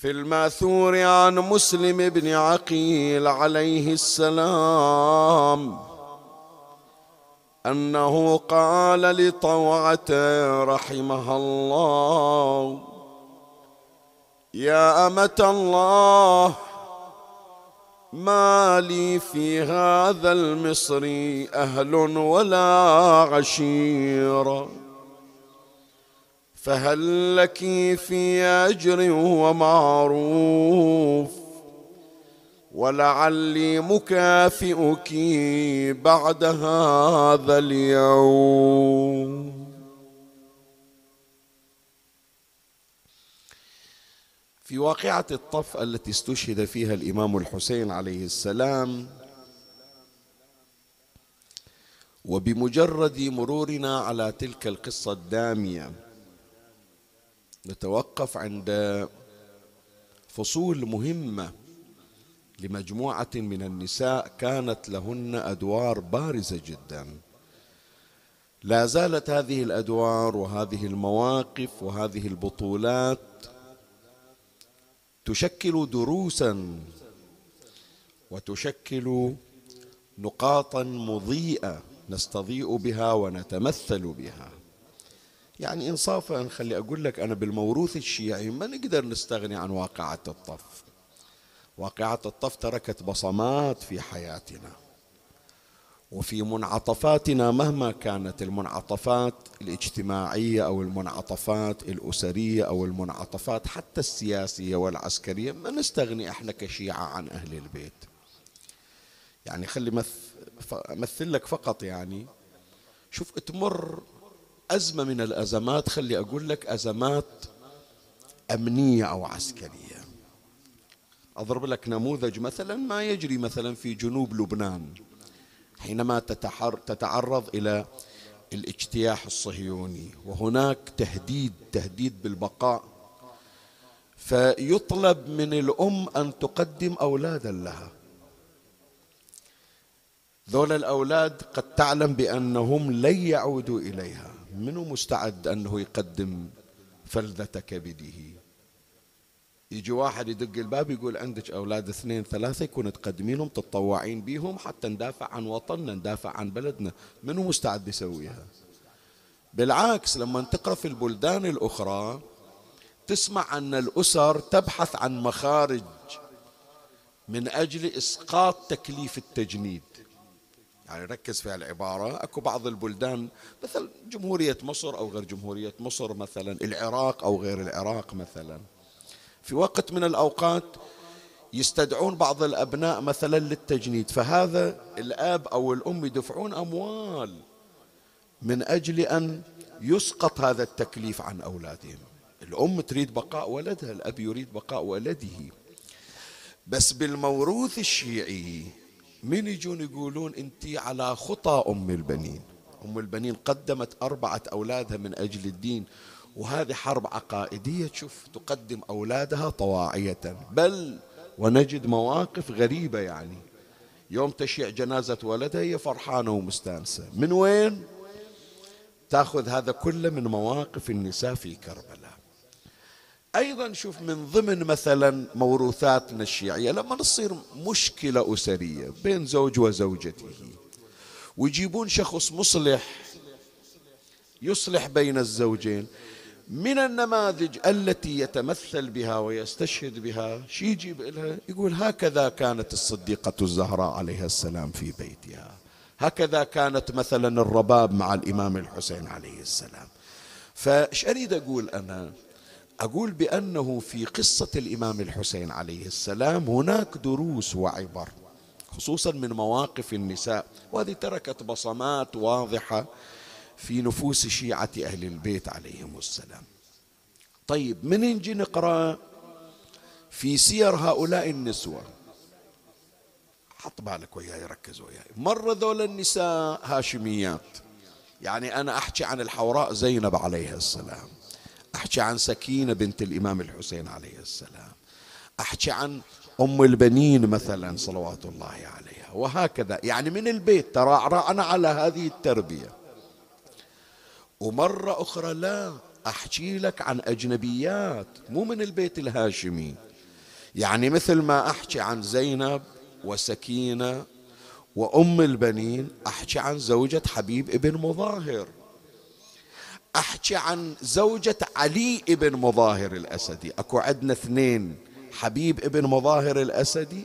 في الماثور عن مسلم بن عقيل عليه السلام أنه قال لطوعة رحمها الله يا أمة الله ما لي في هذا المصر أهل ولا عشيرة. فهل لك في أجر ومعروف؟ ولعلي مكافئك بعد هذا اليوم. في واقعة الطف التي استشهد فيها الإمام الحسين عليه السلام وبمجرد مرورنا على تلك القصة الدامية نتوقف عند فصول مهمة لمجموعة من النساء كانت لهن أدوار بارزة جدا. لا زالت هذه الأدوار وهذه المواقف وهذه البطولات تشكل دروسا وتشكل نقاطا مضيئة نستضيء بها ونتمثل بها. يعني انصافا خلي أقول لك أنا بالموروث الشيعي ما نقدر نستغني عن واقعة الطف. واقعة الطف تركت بصمات في حياتنا وفي منعطفاتنا مهما كانت المنعطفات الاجتماعية أو المنعطفات الأسرية أو المنعطفات حتى السياسية والعسكرية ما نستغني إحنا كشيعة عن أهل البيت. يعني خلي امثل لك فقط يعني شوف تمر أزمة من الأزمات خلي أقول لك أزمات أمنية أو عسكرية. أضرب لك نموذج مثلا ما يجري مثلا في جنوب لبنان. حينما تتعرض إلى الاجتياح الصهيوني وهناك تهديد تهديد بالبقاء. فيطلب من الأم أن تقدم أولادا لها. ذول الأولاد قد تعلم بأنهم لن يعودوا إليها. منو مستعد أنه يقدم فلذة كبده يجي واحد يدق الباب يقول عندك أولاد اثنين ثلاثة يكون تقدمينهم تتطوعين بيهم حتى ندافع عن وطننا ندافع عن بلدنا. منو مستعد يسويها؟ بالعكس لما تقرأ في البلدان الأخرى تسمع أن الأسر تبحث عن مخارج من أجل إسقاط تكليف التجنيد. يعني ركز في العبارة. أكو بعض البلدان مثل جمهورية مصر أو غير جمهورية مصر مثلا العراق أو غير العراق مثلا. في وقت من الأوقات يستدعون بعض الأبناء مثلا للتجنيد. فهذا الأب أو الأم يدفعون أموال من أجل أن يسقط هذا التكليف عن أولادهم. الأم تريد بقاء ولدها الأب يريد بقاء ولده. بس بالموروث الشيعي من يجون يقولون أنت على خطى أم البنين. أم البنين قدمت أربعة أولادها من أجل الدين وهذه حرب عقائدية تشوف تقدم أولادها طواعية. بل ونجد مواقف غريبة يعني. يوم تشيع جنازة ولدها هي فرحانة ومستانسة. من وين؟ تأخذ هذا كله من مواقف النساء في كربلاء. أيضا شوف من ضمن مثلا موروثاتنا الشيعية لما تصير مشكلة أسرية بين زوج وزوجته ويجيبون شخص مصلح يصلح بين الزوجين من النماذج التي يتمثل بها ويستشهد بها شي يجيب لها يقول هكذا كانت الصديقة الزهراء عليها السلام في بيتها. هكذا كانت مثلا الرباب مع الإمام الحسين عليه السلام. فإيش أريد أقول أنا؟ أقول بأنه في قصة الإمام الحسين عليه السلام هناك دروس وعبر خصوصا من مواقف النساء وهذه تركت بصمات واضحة في نفوس شيعة أهل البيت عليهم السلام. طيب من نجي نقرأ في سير هؤلاء النسوة؟ حط بالك وياي ركز وياي. مرة ذول النساء هاشميات. يعني أنا أحكي عن الحوراء زينب عليها السلام. أحكي عن سكينة بنت الإمام الحسين عليه السلام. أحكي عن أم البنين مثلا صلوات الله عليها. وهكذا. يعني من البيت ترعرعنا على هذه التربية. ومرة أخرى لا. أحكي لك عن أجنبيات. مو من البيت الهاشمي. يعني مثل ما أحكي عن زينب وسكينة وأم البنين أحكي عن زوجة حبيب ابن مظاهر. أحكي عن زوجة علي ابن مظاهر الأسدي. أكو عندنا اثنين حبيب ابن مظاهر الأسدي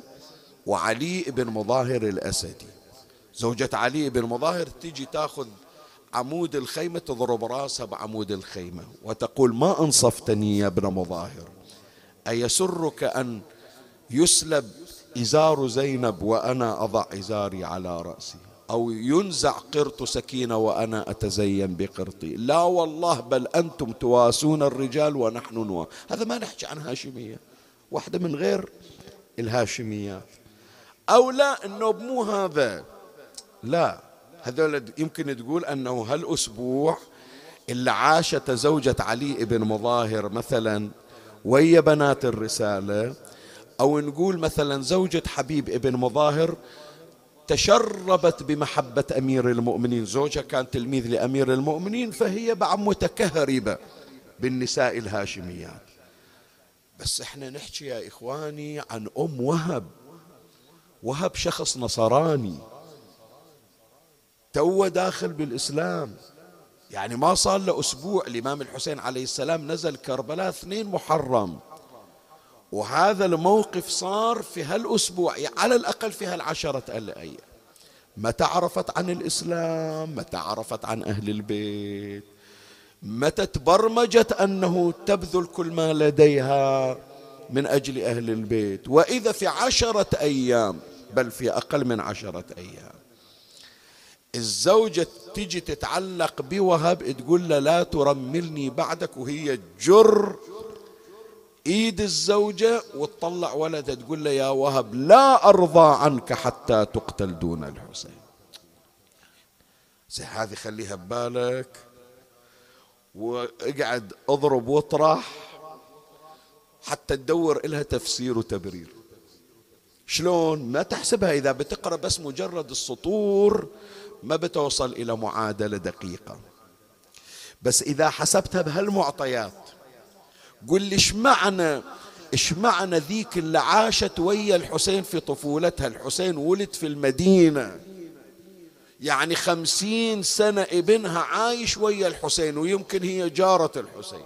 وعلي ابن مظاهر الأسدي. زوجة علي ابن مظاهر تيجي تاخذ عمود الخيمة تضرب راسها بعمود الخيمة وتقول ما أنصفتني يا ابن مظاهر؟ أيسرك أن يسلب إزار زينب وأنا أضع إزاري على رأسي؟ أو ينزع قرط سكينة وأنا أتزين بقرطي. لا والله بل أنتم تواسون الرجال ونحن نوا. هذا ما نحكي عن هاشمية. واحدة من غير الهاشميات أو لا أنه مو هذا. لا هذول يمكن تقول أنه هالأسبوع اللي عاشت زوجة علي بن مظاهر مثلا ويا بنات الرسالة أو نقول مثلا زوجة حبيب ابن مظاهر تشربت بمحبة أمير المؤمنين. زوجها كان تلميذ لأمير المؤمنين فهي بعد متكهربة بالنساء الهاشميات. بس إحنا نحكي يا إخواني عن أم وهب. وهب شخص نصراني. تو داخل بالإسلام. يعني ما صار له أسبوع. الإمام الحسين عليه السلام نزل كربلاء اثنين محرم. وهذا الموقف صار في هالأسبوع يعني على الأقل في هالعشرة الأيام. متى عرفت عن الإسلام متى عرفت عن أهل البيت متى تبرمجت أنه تبذل كل ما لديها من أجل أهل البيت. وإذا في عشرة أيام بل في أقل من عشرة أيام الزوجة تجي تتعلق بوهب تقول له لا ترملني بعدك وهي جر ايد الزوجة وتطلع ولدها تقول له يا وهب لا ارضى عنك حتى تقتل دون الحسين. زي هذه خليها ببالك. واقعد اضرب واطرح حتى تدور لها تفسير وتبرير. شلون؟ ما تحسبها إذا بتقرأ بس مجرد السطور ما بتوصل إلى معادلة دقيقة. بس إذا حسبتها بهالمعطيات قل لي إيش معنى إيش معنى ذيك اللي عاشت ويا الحسين في طفولتها؟ الحسين ولد في المدينة. يعني خمسين سنة ابنها عايش ويا الحسين ويمكن هي جارة الحسين.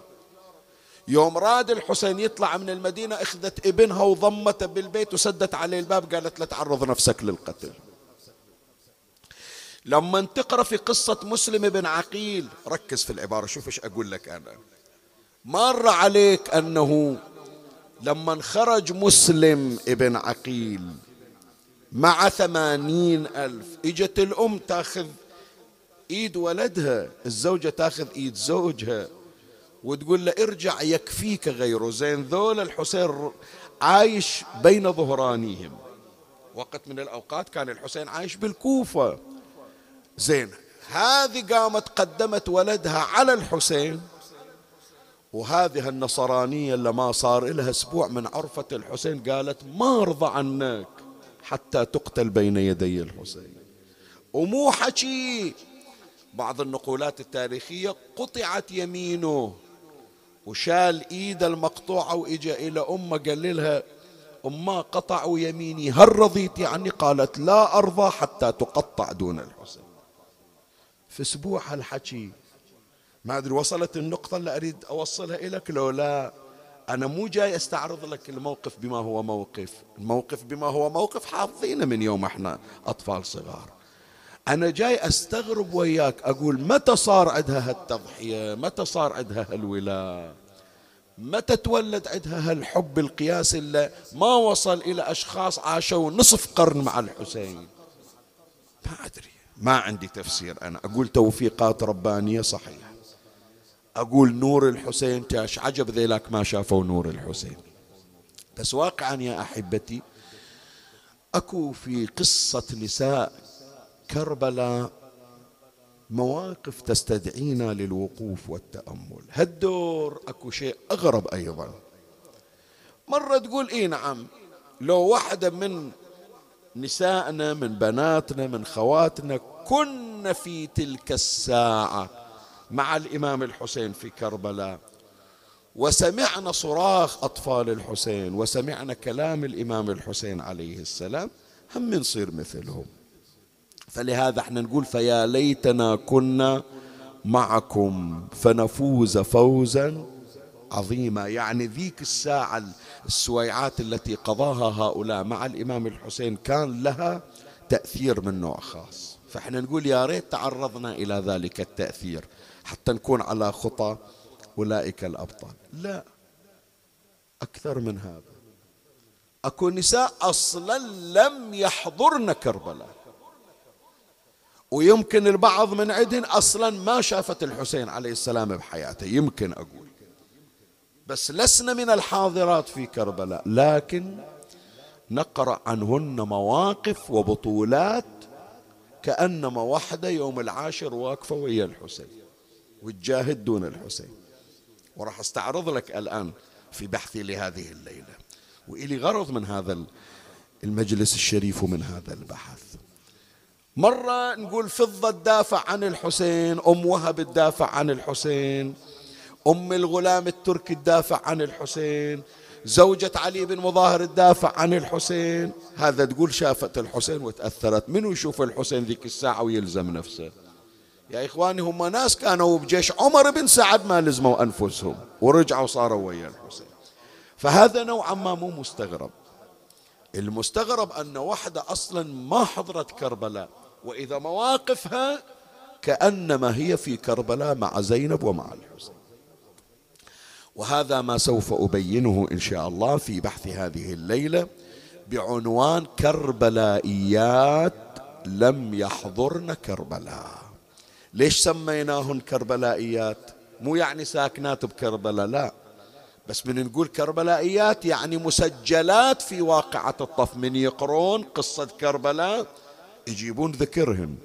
يوم راد الحسين يطلع من المدينة أخذت ابنها وضمته بالبيت وسدت عليه الباب قالت لا تعرض نفسك للقتل. لما تقرا في قصة مسلم بن عقيل ركز في العبارة شوف إيش أقول لك أنا. مر عليك أنه لما خرج مسلم ابن عقيل مع ثمانين ألف إجت الأم تاخذ إيد ولدها الزوجة تاخذ إيد زوجها وتقول له ارجع يكفيك غيره. زين ذول الحسين عايش بين ظهرانيهم. وقت من الأوقات كان الحسين عايش بالكوفة. زين هذه قامت قدمت ولدها على الحسين. وهذه النصرانية اللي ما صار لها أسبوع من عرفة الحسين قالت ما أرضى عنك حتى تقتل بين يدي الحسين ومو حكي بعض النقولات التاريخية قطعت يمينه وشال إيد المقطوعة وإجا إلى أمه قال لها أما قطعوا يميني هل رضيت يعني؟ قالت لا أرضى حتى تقطع دون الحسين في أسبوع هالحكي ما أدري وصلت النقطة اللي أريد أوصلها إليك لو لا أنا مو جاي أستعرض لك الموقف بما هو موقف. الموقف بما هو موقف حافظينه من يوم إحنا أطفال صغار. أنا جاي أستغرب وياك أقول متى صار عندها هالتضحية؟ متى صار عندها هالولاء؟ متى تولد عندها هالحب القياسي اللي ما وصل إلى أشخاص عاشوا نصف قرن مع الحسين؟ ما أدري ما عندي تفسير أنا. أقول توفيقات ربانية صحيح أقول نور الحسين تاش. عجب ذيلاك ما شافوا نور الحسين. بس واقعا يا أحبتي أكو في قصة نساء كربلاء مواقف تستدعينا للوقوف والتأمل. هالدور أكو شيء أغرب أيضا. مرة تقول إيه نعم لو واحدة من نسائنا من بناتنا من خواتنا كن في تلك الساعة مع الإمام الحسين في كربلاء. وسمعنا صراخ أطفال الحسين وسمعنا كلام الإمام الحسين عليه السلام هم نصير مثلهم. فلهذا إحنا نقول فيا ليتنا كنا معكم فنفوز فوزا عظيما. يعني ذيك الساعة السويعات التي قضاها هؤلاء مع الإمام الحسين كان لها تأثير من نوع خاص. فاحنا نقول يا ريت تعرضنا إلى ذلك التأثير. حتى نكون على خطى أولئك الأبطال. لا أكثر من هذا. أكو نساء أصلا لم يحضرن كربلاء. ويمكن البعض من عندهن أصلا ما شافت الحسين عليه السلام بحياته يمكن أقول. بس لسنا من الحاضرات في كربلاء لكن نقرأ عنهن مواقف وبطولات كأنما وحدة يوم العاشر واقفة ويا الحسين. وتجاهد دون الحسين. وراح أستعرض لك الآن في بحثي لهذه الليلة. وإلي غرض من هذا المجلس الشريف ومن هذا البحث. مرة نقول فضة تدافع عن الحسين أم وهب تدافع عن الحسين أم الغلام التركي تدافع عن الحسين زوجة علي بن مظاهر تدافع عن الحسين. هذا تقول شافت الحسين وتأثرت. منو يشوف الحسين ذيك الساعة ويلزم نفسه؟ يا إخواني هم ناس كانوا بجيش عمر بن سعد ما لزموا أنفسهم ورجعوا صاروا ويا الحسين. فهذا نوعا ما مو مستغرب. المستغرب أن واحدة أصلا ما حضرت كربلاء وإذا مواقفها كأنما هي في كربلاء مع زينب ومع الحسين. وهذا ما سوف أبينه إن شاء الله في بحث هذه الليلة بعنوان كربلائيات لم يحضرن كربلاء. ليش سميناهن كربلائيات؟ مو يعني ساكنات بكربلاء لا. بس من نقول كربلائيات يعني مسجلات في واقعة الطف. من يقرون قصة كربلاء يجيبون ذكرهم.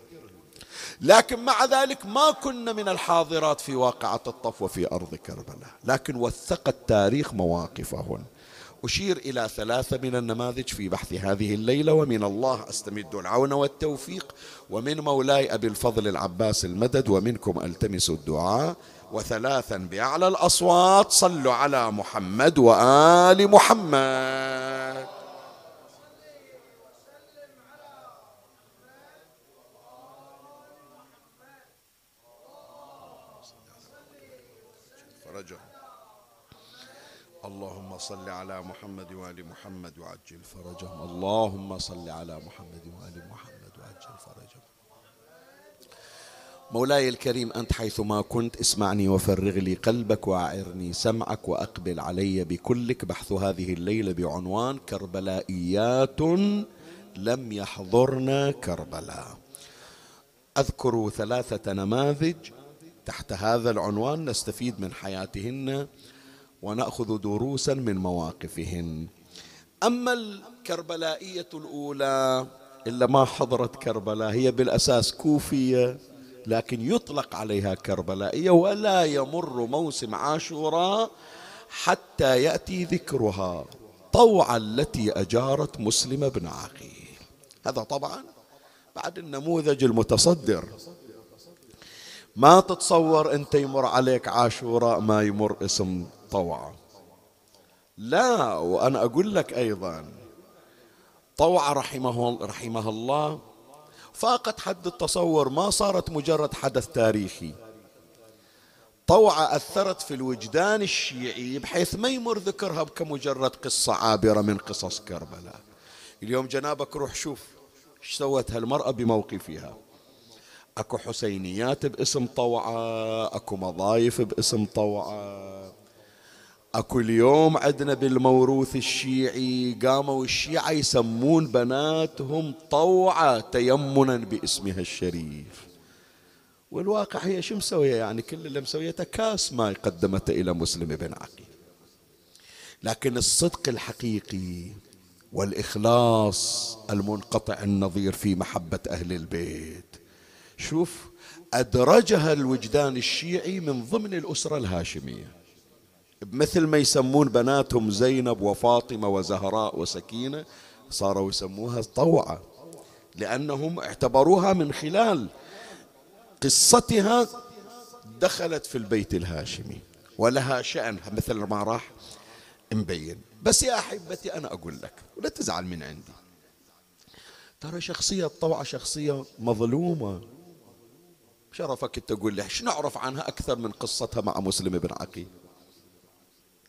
لكن مع ذلك ما كنا من الحاضرات في واقعة الطف وفي أرض كربلاء. لكن وثق التاريخ مواقفهن. أشير إلى ثلاثة من النماذج في بحث هذه الليلة ومن الله أستمد العون والتوفيق ومن مولاي أبي الفضل العباس المدد ومنكم ألتمس الدعاء وثلاثا بأعلى الأصوات صلوا على محمد وآل محمد اللهم صل على محمد وآل محمد وعجل فرجهم. اللهم صل على محمد وآل محمد وعجل فرجهم. مولاي الكريم أنت حيثما كنت اسمعني وفرغ لي قلبك وأعرني سمعك وأقبل علي بكلك بحث هذه الليلة بعنوان كربلائيات لم يحضرن كربلاء أذكر ثلاثة نماذج تحت هذا العنوان نستفيد من حياتهن ونأخذ دروسا من مواقفهن. أما الكربلائية الأولى إلا ما حضرت كربلاء هي بالأساس كوفية لكن يطلق عليها كربلائية ولا يمر موسم عاشوراء حتى يأتي ذكرها طوعا التي أجارت مسلم بن عقيل. هذا طبعا بعد النموذج المتصدر. ما تتصور أنت يمر عليك عاشوراء ما يمر اسم طوعة لا وأنا أقول لك أيضا طوعة رحمه, رحمه الله فاقت حد التصور ما صارت مجرد حدث تاريخي. طوعة أثرت في الوجدان الشيعي بحيث ما يمر ذكرها كمجرد قصة عابرة من قصص كربلاء. اليوم جنابك روح شوف إيش سوت هالمرأة بموقفها. أكو حسينيات باسم طوعة أكو مضايف باسم طوعة. أكو اليوم عندنا بالموروث الشيعي قاموا الشيعة يسمون بناتهم طوعة تيمنا باسمها الشريف. والواقع هي شو مسوية؟ يعني كل اللي مسويته كاس ما قدمته إلى مسلم بن عقيل. لكن الصدق الحقيقي والإخلاص المنقطع النظير في محبة أهل البيت. شوف أدرجها الوجدان الشيعي من ضمن الأسرة الهاشمية. مثل ما يسمون بناتهم زينب وفاطمة وزهراء وسكينة صاروا يسموها طوعة لأنهم اعتبروها من خلال قصتها دخلت في البيت الهاشمي ولها شأن مثل ما راح مبين بس يا أحبتي أنا أقول لك ولا تزعل من عندي. ترى شخصية طوعة شخصية مظلومة. شرفك تقول لي إيش نعرف عنها أكثر من قصتها مع مسلم بن عقيل؟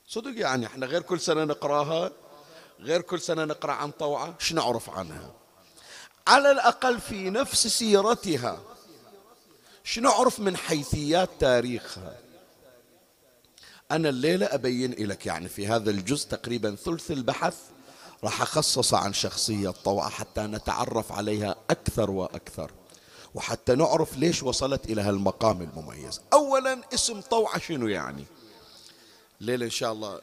صدق يعني إحنا غير كل سنة نقراها غير كل سنة نقرأ عن طوعة إيش نعرف عنها؟ على الأقل في نفس سيرتها شنو نعرف من حيثيات تاريخها؟ أنا الليلة أبين لك يعني في هذا الجزء تقريبا ثلث البحث راح أخصص عن شخصية طوعة حتى نتعرف عليها أكثر وأكثر وحتى نعرف ليش وصلت إلى هالمقام المميز. أولا اسم طوعة شنو يعني؟ الليلة إن شاء الله.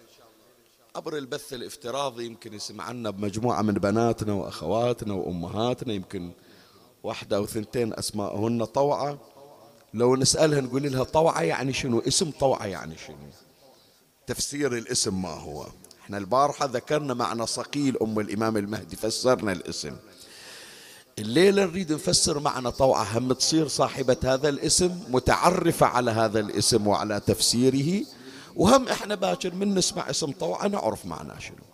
عبر البث الافتراضي يمكن يسمع عنا بمجموعة من بناتنا وأخواتنا وأمهاتنا يمكن واحدة أو ثنتين أسماءهن طوعة. لو نسألها نقول لها طوعة يعني شنو؟ اسم طوعة يعني شنو؟ تفسير الاسم ما هو. إحنا البارحة ذكرنا معنى صقيل أم الإمام المهدي فسرنا الاسم. الليلة نريد نفسر معنى طوعة. هم تصير صاحبة هذا الاسم متعرفة على هذا الاسم وعلى تفسيره. وهم إحنا باكر من نسمع اسم طوعة نعرف معناه شنو.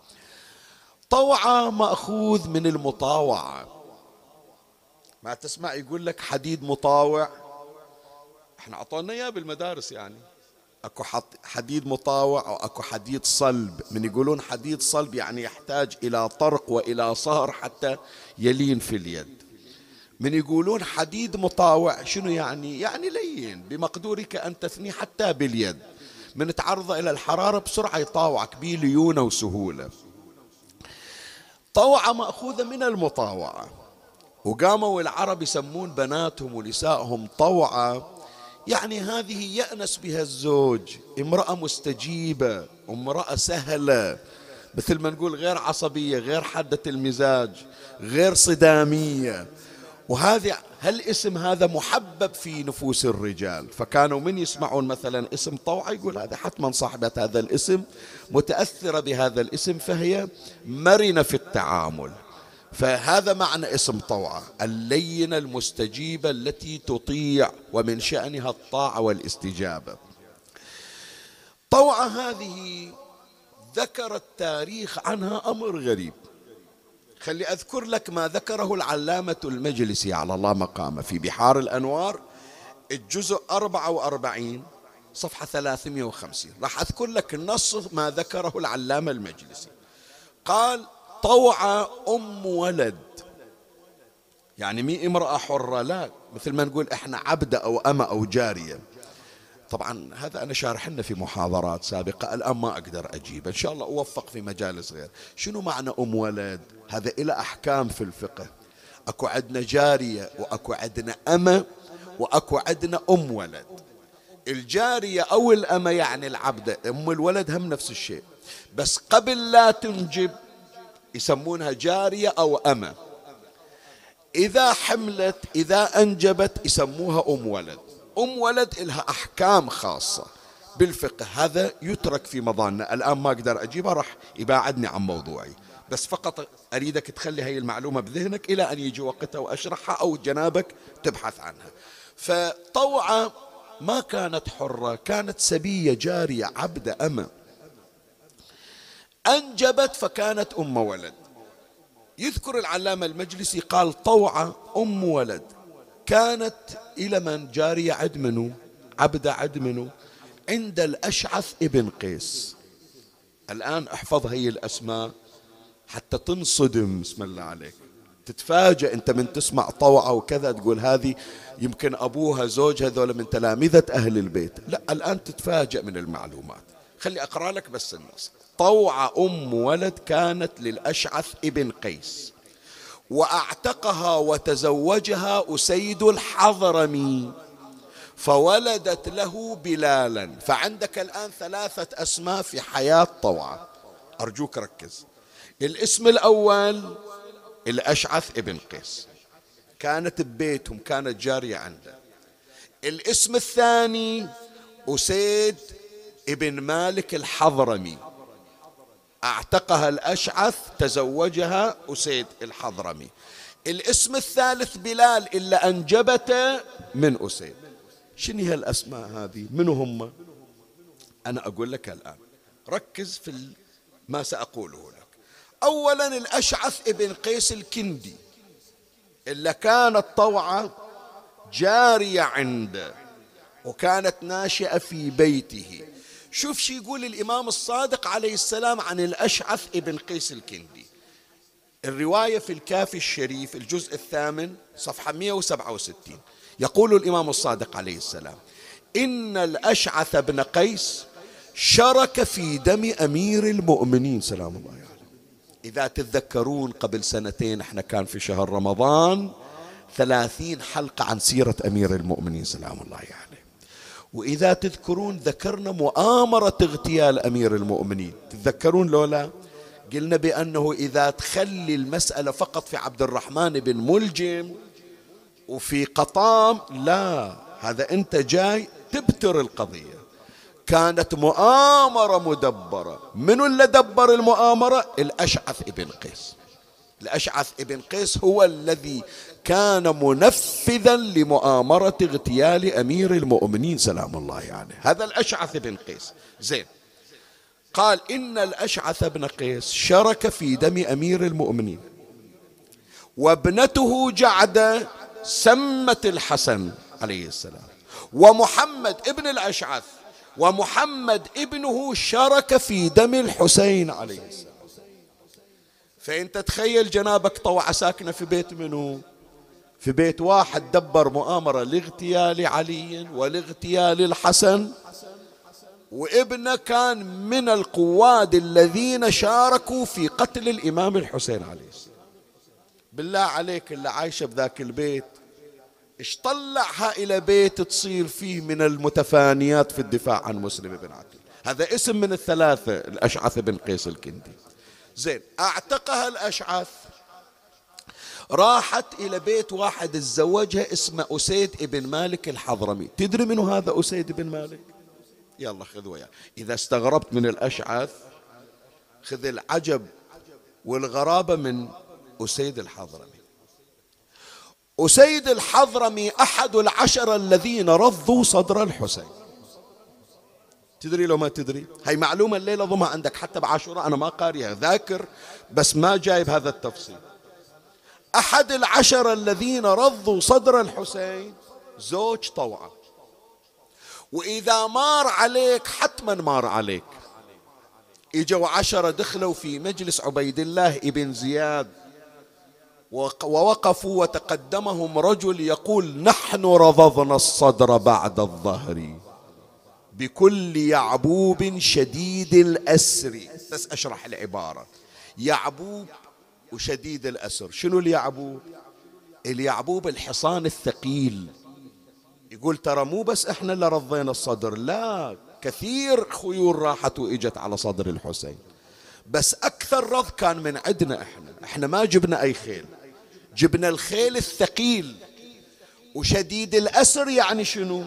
طوعة مأخوذ من المطاوعة. ما تسمع يقول لك حديد مطاوع؟ إحنا أعطونا إياه بالمدارس يعني. أكو حديد مطاوع أو أكو حديد صلب. من يقولون حديد صلب يعني يحتاج إلى طرق وإلى صهر حتى يلين في اليد. من يقولون حديد مطاوع شنو يعني؟ يعني لين بمقدورك أن تثني حتى باليد. من تعرضه إلى الحرارة بسرعة يطاوعك به ليونه وسهولة. طوعه ماخوذه من المطاوعة. وقاموا العرب يسمون بناتهم ونسائهم طوعة. يعني هذه يأنس بها الزوج امرأة مستجيبة امرأة سهلة. مثل ما نقول غير عصبية غير حادة المزاج غير صدامية. وهذه هالاسم هذا محبب في نفوس الرجال؟ فكانوا من يسمعون مثلا اسم طوعة يقول هذا حتما صاحبة هذا الاسم متأثرة بهذا الاسم فهي مرنة في التعامل. فهذا معنى اسم طوعة اللينة المستجيبة التي تطيع ومن شأنها الطاعة والاستجابة. طوعة هذه ذكر التاريخ عنها أمر غريب. خلي أذكر لك ما ذكره العلامة المجلسي. على الله مقامه. في بحار الأنوار الجزء 44 صفحة 350 راح أذكر لك النص ما ذكره العلامة المجلسي. قال طوع أم ولد. يعني مي امرأة حرة. لا مثل ما نقول إحنا عبدة أو أمة أو جارية. طبعا هذا أنا شارح لنا في محاضرات سابقة الآن ما أقدر أجيب إن شاء الله أوفق في مجالس غير شنو معنى أم ولد؟ هذا إلى أحكام في الفقه. أكو عندنا جارية وأكو عندنا أمة وأكو عندنا أم ولد. الجارية أو الأمة يعني العبدة أم الولد هم نفس الشيء. بس قبل لا تنجب يسمونها جارية أو أمة. إذا حملت إذا أنجبت يسموها أم ولد. أم ولد لها أحكام خاصة. بالفقه هذا يترك في مظاننا الآن ما أقدر أجيبها راح يباعدني عن موضوعي. بس فقط أريدك تخلي هاي المعلومة بذهنك إلى أن يجي وقتها وأشرحها أو جنابك تبحث عنها. فطوعة ما كانت حرة كانت سبية جارية عبدة أمة. أنجبت فكانت أم ولد. يذكر العلامة المجلسي قال طوعة أم ولد. كانت إلى من؟ جارية عد منه عبدة عد منه عند الأشعث ابن قيس. الآن احفظ هي الأسماء حتى تنصدم بسم الله عليك. تتفاجأ أنت من تسمع طوعة وكذا تقول هذه يمكن أبوها زوجها ذولا من تلامذة أهل البيت. لا الآن تتفاجأ من المعلومات. خلي أقرأ لك بس النص. طوعة أم ولد كانت للأشعث ابن قيس. وأعتقها وتزوجها أسيد الحضرمي فولدت له بلالا. فعندك الآن ثلاثة أسماء في حياة طوعة. أرجوك ركز. الاسم الأول الأشعث ابن قيس. كانت ببيتهم كانت جارية عنده. الاسم الثاني أسيد ابن مالك الحضرمي. أعتقها الأشعث تزوجها أسيد الحضرمي. الاسم الثالث بلال إلا أنجبته من أسيد. شنو هي الأسماء هذه؟ منو هم؟ أنا أقول لك الآن. ركز في ما سأقوله لك. أولا الأشعث ابن قيس الكندي إلا كانت طوعة جارية عنده وكانت ناشئة في بيته. شوف شي يقول الإمام الصادق عليه السلام عن الأشعث ابن قيس الكندي. الرواية في الكافي الشريف الجزء الثامن صفحة 167 يقول الإمام الصادق عليه السلام إن الأشعث بن قيس شرك في دم أمير المؤمنين. سلام الله عليه إذا تتذكرون قبل سنتين إحنا كان في شهر رمضان ثلاثين حلقة عن سيرة أمير المؤمنين. سلام الله عليه يعني. وإذا تذكرون ذكرنا مؤامرة اغتيال أمير المؤمنين. تتذكرون لولا؟ قلنا بأنه إذا تخلي المسألة فقط في عبد الرحمن بن ملجم وفي قطام لا هذا أنت جاي تبتر القضية. كانت مؤامرة مدبرة. من اللي دبر المؤامرة؟ الأشعث ابن قيس. الأشعث ابن قيس هو الذي كان منفذا لمؤامرة اغتيال أمير المؤمنين سلام الله عليه يعني. هذا الأشعث بن قيس. زين. قال إن الأشعث بن قيس شرك في دم أمير المؤمنين. وابنته جعدة سمت الحسن عليه السلام. ومحمد ابن الأشعث ومحمد ابنه شرك في دم الحسين عليه السلام. فانت تخيل جنابك طوعة ساكنة في بيت منه في بيت واحد دبر مؤامرة لاغتيال علي ولاغتيال الحسن وابنه كان من القواد الذين شاركوا في قتل الإمام الحسين عليه السلام. بالله عليك اللي عايشة بذاك البيت إيش طلعها إلى بيت تصير فيه من المتفانيات في الدفاع عن مسلم بن عقيل هذا اسم من الثلاثة الأشعث بن قيس الكندي. زين أعتقها الأشعث راحت إلى بيت واحد تزوجها اسمه أسيد ابن مالك الحضرمي. تدري منو هذا أسيد بن مالك؟ يلا خذ وياه. إذا استغربت من الأشعث خذ العجب والغرابة من أسيد الحضرمي. أسيد الحضرمي أحد العشرة الذين رضوا صدر الحسين. تدري لو ما تدري؟ هاي معلومة الليلة ضمها عندك حتى بعاشوراء أنا ما قاريها. ذاكر بس ما جايب هذا التفصيل. أحد العشرة الذين رضوا صدر الحسين؟ زوج طوعة وإذا مار عليك حتما مار عليك. إجوا عشرة دخلوا في مجلس عبيد الله ابن زياد. ووقفوا وتقدمهم رجل يقول نحن رضضنا الصدر بعد الظهر بكل يعبوب شديد الأسر. بس أشرح العبارة. يعبوب وشديد الأسر. شنو اليعبوب اليعبوب الحصان الثقيل. يقول ترى مو بس إحنا اللي رضينا الصدر لا كثير خيول راحت وإجت على صدر الحسين. بس أكثر رض كان من عندنا إحنا. إحنا ما جبنا أي خيل. جبنا الخيل الثقيل. وشديد الأسر يعني شنو؟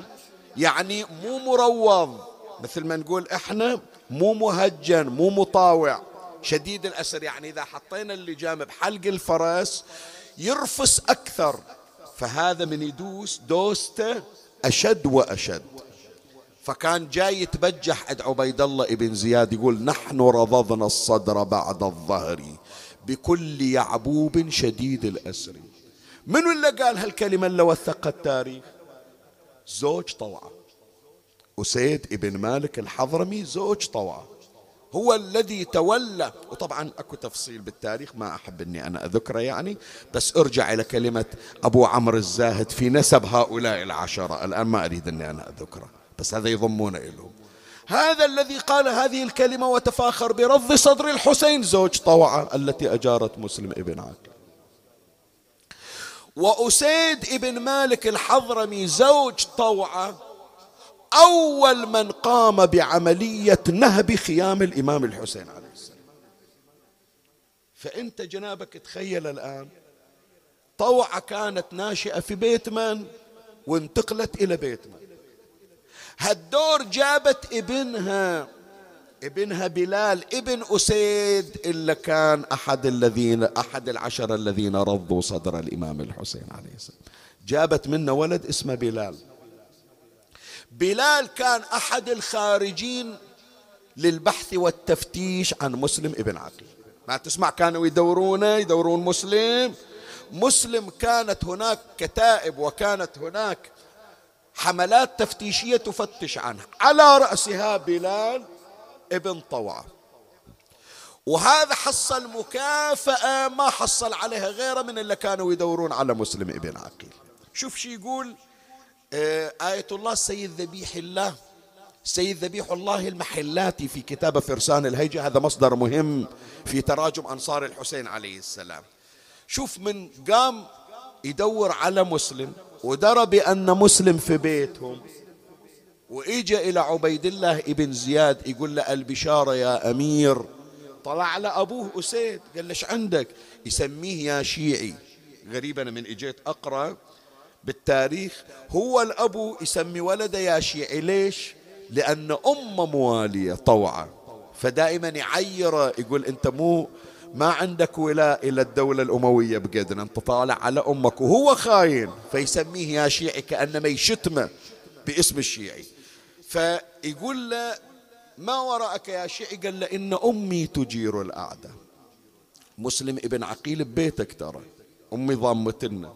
يعني مو مروض. مثل ما نقول إحنا مو مهجن مو مطاوع. شديد الأسر. يعني إذا حطينا اللجام بحلق الفرس يرفس أكثر فهذا من يدوس دوسته أشد وأشد. فكان جاي يتبجح عند عبيد الله ابن زياد يقول نحن رضضنا الصدر بعد الظهر بكل يعبوب شديد الأسر. من اللي قال هالكلمة اللي وثقها التاريخ؟ زوج طوعة. أسيد ابن مالك الحضرمي زوج طوعة. هو الذي تولى. وطبعا أكو تفصيل بالتاريخ ما أحب إني أنا أذكره يعني بس ارجع إلى كلمة أبو عمرو الزاهد في نسب هؤلاء العشرة. الآن ما أريد إني أنا أذكره بس هذا يضمون إلهم هذا الذي قال هذه الكلمة وتفاخر برض صدر الحسين زوج طوعة التي أجارت مسلم ابن عقل وأسيد ابن مالك الحضرمي زوج طوعة أول من قام بعملية نهب خيام الإمام الحسين عليه السلام. فأنت جنابك تخيل الآن طوعة كانت ناشئة في بيت من؟ وانتقلت إلى بيت من؟ هالدور جابت ابنها ابنها بلال ابن أسيد إلا كان أحد الذين أحد العشرة الذين رضوا صدر الإمام الحسين عليه السلام. جابت منه ولد اسمه بلال. بلال كان أحد الخارجين للبحث والتفتيش عن مسلم ابن عقيل ما تسمع كانوا يدورونه يدورون مسلم. مسلم كانت هناك كتائب وكانت هناك حملات تفتيشية تفتش عنه على رأسها بلال ابن طوعة. وهذا حصل مكافأة ما حصل عليها غيره من اللي كانوا يدورون على مسلم ابن عقيل شوف شي يقول آية الله سيد ذبيح الله. سيد ذبيح الله المحلاتي في كتاب فرسان الهيجة. هذا مصدر مهم في تراجم أنصار الحسين عليه السلام. شوف من قام يدور على مسلم ودرى بأن مسلم في بيتهم وإجا إلى عبيد الله ابن زياد يقول له البشارة يا أمير طلع على أبوه أسيد قال ليش عندك؟ يسميه يا شيعي. غريب أنا من إجيت أقرأ بالتاريخ هو الأبو يسمي ولده يا شيعي ليش لأن أمه موالية طوعة فدائما يعيره يقول أنت مو ما عندك ولاء إلى الدولة الأموية بقدر أنت طالع على أمك وهو خاين. فيسميه يا شيعي كأنما يشتمه باسم الشيعي. فيقول له ما وراءك يا شيعي؟ قال له إن أمي تجير الأعداء. مسلم ابن عقيل ببيتك ترى. أمي ضامتنا.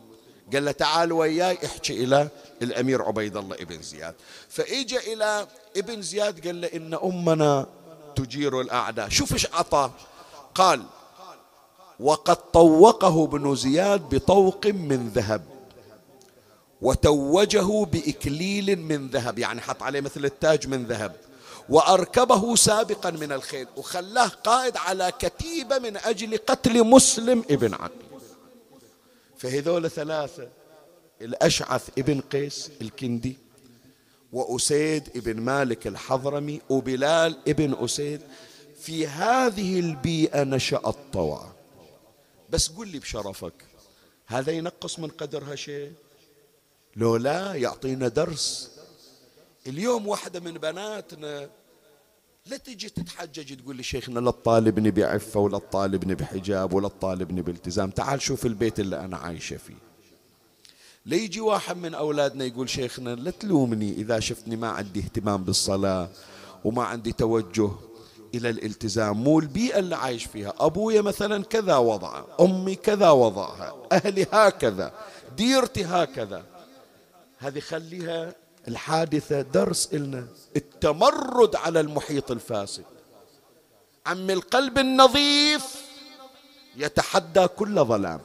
قال له تعال وياي احكي إلى الأمير عبيد الله ابن زياد. فإجا إلى ابن زياد قال له إن أمنا تجير الأعداء. شوف إيش عطاه قال وقد طوقه ابن زياد بطوق من ذهب وتوجه بإكليل من ذهب يعني حط عليه مثل التاج من ذهب وأركبه سابقا من الخيل وخلاه قائد على كتيبة من أجل قتل مسلم ابن عقيل. فهذول ثلاثة الأشعث ابن قيس الكندي وأسيد ابن مالك الحضرمي وبلال ابن أسيد. في هذه البيئة نشأ الطوع بس قل لي بشرفك هذا ينقص من قدرها شيء؟ لو لا يعطينا درس. اليوم واحدة من بناتنا لا تجي تتحجج تقول لي شيخنا لا تطالبني بعفة ولا تطالبني بحجاب ولا تطالبني بالتزام تعال شوف البيت اللي أنا عايشة فيه. ليجي واحد من أولادنا يقول شيخنا لا تلومني إذا شفتني ما عندي اهتمام بالصلاة وما عندي توجه إلى الالتزام. مو البيئة اللي عايش فيها. أبويا مثلا كذا وضعه أمي كذا وضعها أهلي هكذا ديرتي هكذا. هذه خليها الحادثة درس إلنا. التمرد على المحيط الفاسد. عم القلب النظيف يتحدى كل ظلام.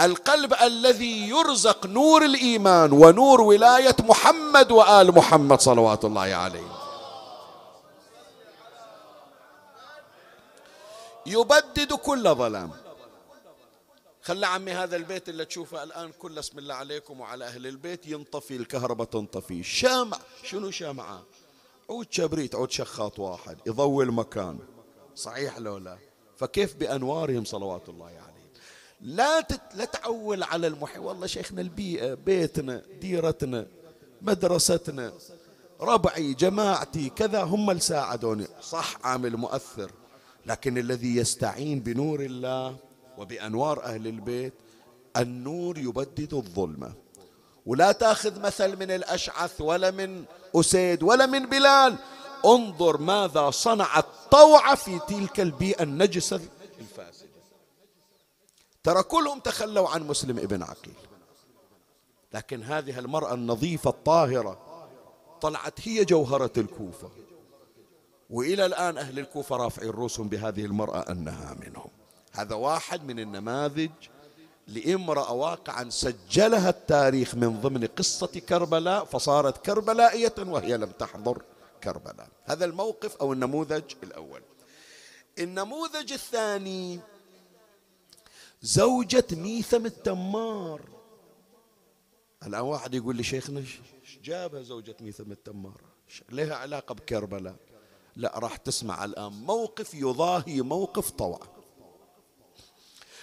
القلب الذي يرزق نور الإيمان ونور ولاية محمد وآل محمد صلوات الله عليه. يبدد كل ظلام. خلى عمي هذا البيت اللي تشوفه الآن كله اسم الله عليكم وعلى أهل البيت ينطفي الكهرباء تنطفي. شامع. شنو شامعة؟ عود شبريت عود شخاط واحد. يضوي المكان. صحيح لو لا؟ فكيف بأنوارهم صلوات الله عليه يعني. لا تت... لا تعول على المحي والله شيخنا البيئة بيتنا ديرتنا مدرستنا ربعي جماعتي كذا هم اللي ساعدوني. صح عامل مؤثر لكن الذي يستعين بنور الله وبأنوار أهل البيت النور يبدد الظلمة. ولا تأخذ مثل من الأشعث ولا من أسيد ولا من بلال. انظر ماذا صنعت طوعة في تلك البيئة النجسة الفاسدة. ترى كلهم تخلوا عن مسلم ابن عقيل. لكن هذه المرأة النظيفة الطاهرة طلعت هي جوهرة الكوفة. وإلى الآن أهل الكوفة رافعين رؤوسهم بهذه المرأة أنها منهم. هذا واحد من النماذج لامرأة واقعا سجلها التاريخ من ضمن قصة كربلاء فصارت كربلائية وهي لم تحضر كربلاء. هذا الموقف أو النموذج الأول. النموذج الثاني زوجة ميثم التمار. الآن واحد يقول لي شيخنا جابها زوجة ميثم التمار؟ لها علاقة بكربلاء. لا راح تسمع الآن موقف يضاهي موقف طوع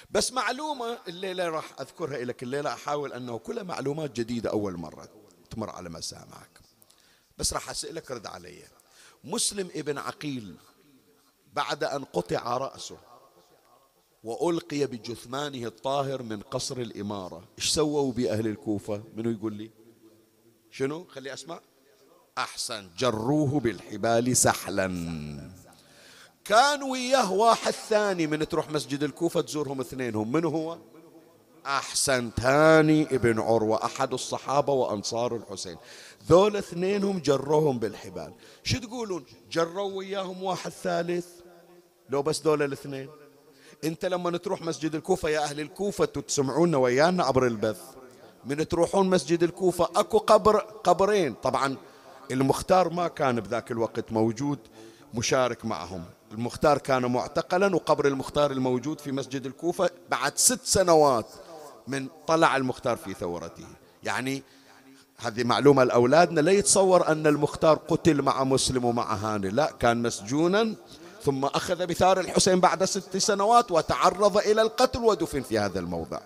بس معلومة الليلة راح أذكرها لك الليلة أحاول أنه كلها معلومات جديدة أول مرة تمر على مسامعك. بس راح أسألك رد علي. مسلم ابن عقيل بعد أن قطع رأسه وألقي بجثمانه الطاهر من قصر الإمارة إيش سووا بأهل الكوفة؟ منو يقول لي؟ شنو؟ خلي أسمع. أحسن جروه بالحبال سحلا. كان وياه واحد ثاني من تروح مسجد الكوفة تزورهم اثنينهم من هو؟ أحسن ثاني ابن عروة أحد الصحابة وأنصار الحسين. ذول اثنينهم جروهم بالحبال. شو تقولون؟ جروا وياهم واحد ثالث؟ لو بس دول الاثنين. انت لما تروح مسجد الكوفة يا أهل الكوفة تسمعونا ويانا عبر البث. من تروحون مسجد الكوفة أكو قبر قبرين. طبعا المختار ما كان بذاك الوقت موجود. مشارك معهم. المختار كان معتقلا وقبر المختار الموجود في مسجد الكوفة بعد ست سنوات من طلع المختار في ثورته. يعني هذه معلومة لأولادنا لا يتصور أن المختار قتل مع مسلم ومع هاني. لا كان مسجونا ثم أخذ بثار الحسين بعد ست سنوات وتعرض إلى القتل ودفن في هذا الموضع.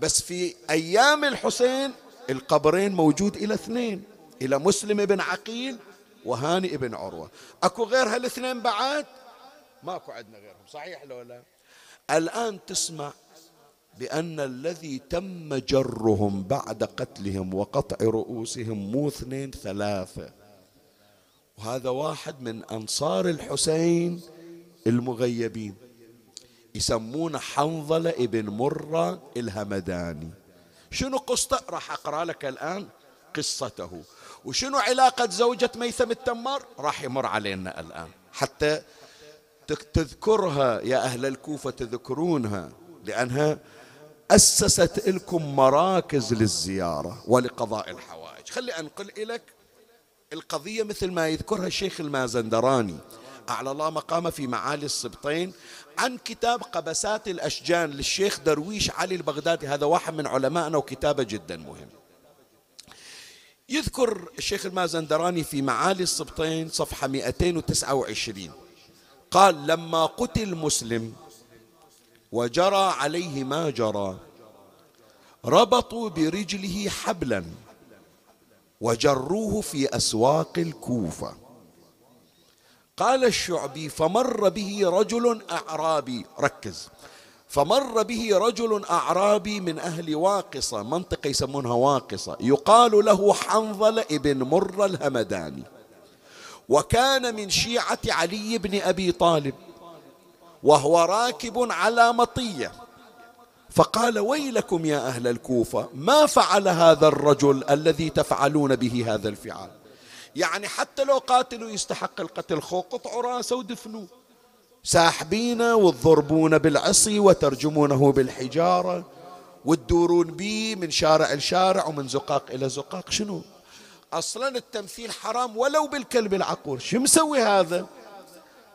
بس في أيام الحسين القبرين موجود إلى اثنين إلى مسلم بن عقيل وهاني بن عروة. أكو غير هالاثنين بعد؟ ماكو عندنا غيرهم صحيح لو لا؟ الآن تسمع بأن الذي تم جرهم بعد قتلهم وقطع رؤوسهم مو اثنين ثلاثة. وهذا واحد من أنصار الحسين المغيبين. يسمونه حنظلة ابن مرة الهمداني. شنو قصته؟ راح أقرأ لك الآن قصته. وشنو علاقة زوجة ميثم التمار؟ راح يمر علينا الآن. حتى تذكرها يا أهل الكوفة تذكرونها لأنها أسست لكم مراكز للزيارة ولقضاء الحوائج. خلي أنقل إليك القضية مثل ما يذكرها الشيخ المازندراني. أعلى الله مقامه في معالي السبطين عن كتاب قبسات الأشجان للشيخ درويش علي البغدادي. هذا واحد من علمائنا وكتابة جدا مهم. يذكر الشيخ المازندراني في معالي السبطين صفحة 229 قال لما قتل مسلم وجرى عليه ما جرى ربطوا برجله حبلا وجروه في أسواق الكوفة. قال الشعبي فمر به رجل أعرابي ركز فمر به رجل أعرابي من أهل واقصة منطقة يسمونها واقصة يقال له حنظله ابن مر الهمداني وكان من شيعة علي بن أبي طالب وهو راكب على مطية. فقال ويلكم يا أهل الكوفة ما فعل هذا الرجل الذي تفعلون به هذا الفعال؟ يعني حتى لو قاتلوا يستحق القتل خو قطعوا راسه ودفنوه. ساحبينه وتضربونه بالعصي وترجمونه بالحجارة وتدورون به من شارع لشارع ومن زقاق إلى زقاق. شنو؟ أصلا التمثيل حرام ولو بالكلب العقور شو مسوي هذا؟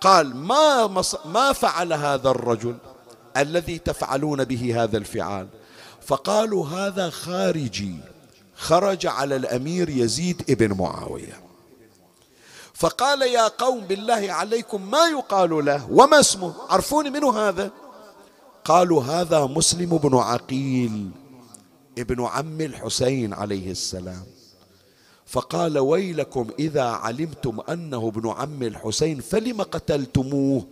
قال ما, مص... ما فعل هذا الرجل الذي تفعلون به هذا الفعال. فقالوا هذا خارجي. خرج على الأمير يزيد ابن معاوية. فقال يا قوم بالله عليكم ما يقال له؟ وما اسمه؟ عرفوني منه هذا؟ قالوا هذا مسلم بن عقيل ابن عم الحسين عليه السلام. فقال ويلكم إذا علمتم أنه ابن عم الحسين فلم قتلتموه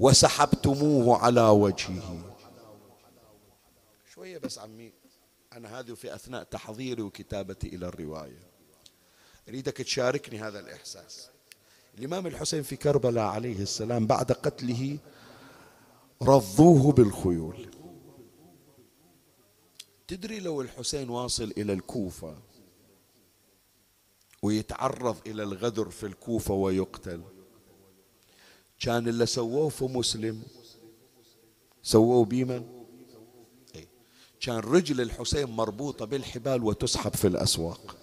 وسحبتموه على وجهه. شوية بس عمي أنا هذه في أثناء تحضيري وكتابتي إلى الرواية. أريدك تشاركني هذا الإحساس. الإمام الحسين في كربلاء عليه السلام بعد قتله رضوه بالخيول. تدري لو الحسين واصل إلى الكوفة ويتعرض إلى الغدر في الكوفة ويقتل؟ كان اللي سووه في مسلم سووه بمن؟ إيه؟ كان رجل الحسين مربوطة بالحبال وتسحب في الأسواق.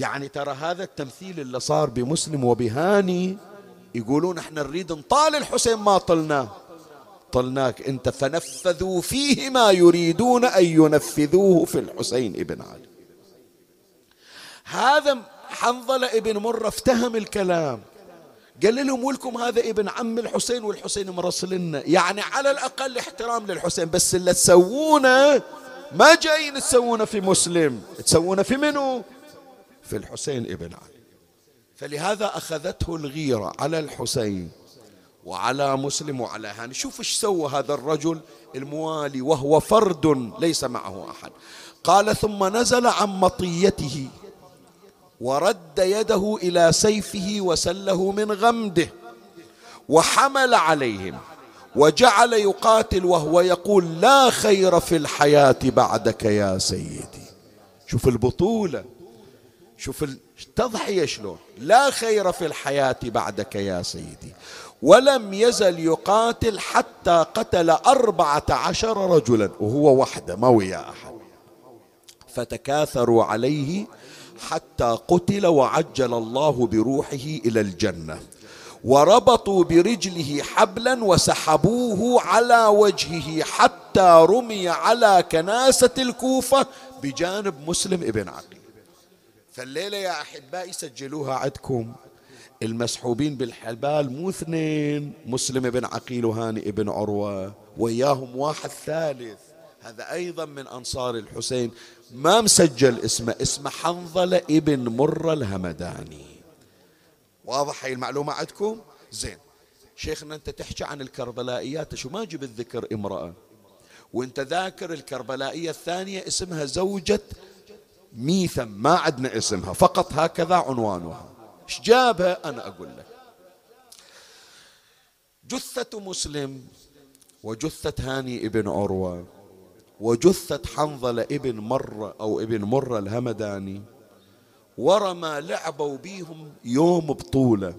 يعني ترى هذا التمثيل اللي صار بمسلم وبهاني يقولون إحنا نريد نطال الحسين ما طلناه طلناك أنت فنفذوا فيه ما يريدون أن ينفذوه في الحسين ابن علي هذا حنظلة ابن مرة افتهم الكلام. قال لهم ولكم هذا ابن عم الحسين والحسين مرسلنا. يعني على الأقل احترام للحسين بس اللي تسوونه ما جايين تسوونه في مسلم. تسوونه في منو؟ في الحسين ابن علي. فلهذا أخذته الغيرة على الحسين وعلى مسلم وعلى هاني. شوف إيش سوى هذا الرجل الموالي وهو فرد ليس معه أحد. قال ثم نزل عن مطيته ورد يده إلى سيفه وسله من غمده وحمل عليهم وجعل يقاتل وهو يقول لا خير في الحياة بعدك يا سيدي. شوف البطولة. شوف التضحيه شلون؟ لا خير في الحياة بعدك يا سيدي. ولم يزل يقاتل حتى قتل أربعة عشر رجلا وهو وحده ما ويا أحد. فتكاثروا عليه حتى قتل وعجل الله بروحه إلى الجنة. وربطوا برجله حبلا وسحبوه على وجهه حتى رمي على كناسة الكوفة بجانب مسلم ابن عقيل فالليلة يا أحبائي سجلوها عندكم. المسحوبين بالحبال مو اثنين مسلم بن عقيل وهاني ابن عروة وياهم واحد ثالث. هذا أيضا من أنصار الحسين. ما مسجل اسمه اسمه حنظلة ابن مرة الهمداني. واضح هاي المعلومة عندكم؟ زين. شيخنا أنت تحكي عن الكربلائيات شو ما جبت ذكر امرأة. وأنت ذاكر الكربلائية الثانية اسمها زوجة ميثم ما عندنا اسمها فقط هكذا عنوانها. إيش جابها؟ أنا أقول لك. جثة مسلم وجثة هاني ابن عروة وجثة حنظلة ابن مرة أو ابن مرة الهمداني ورا ما لعبوا بيهم يوم بطولة.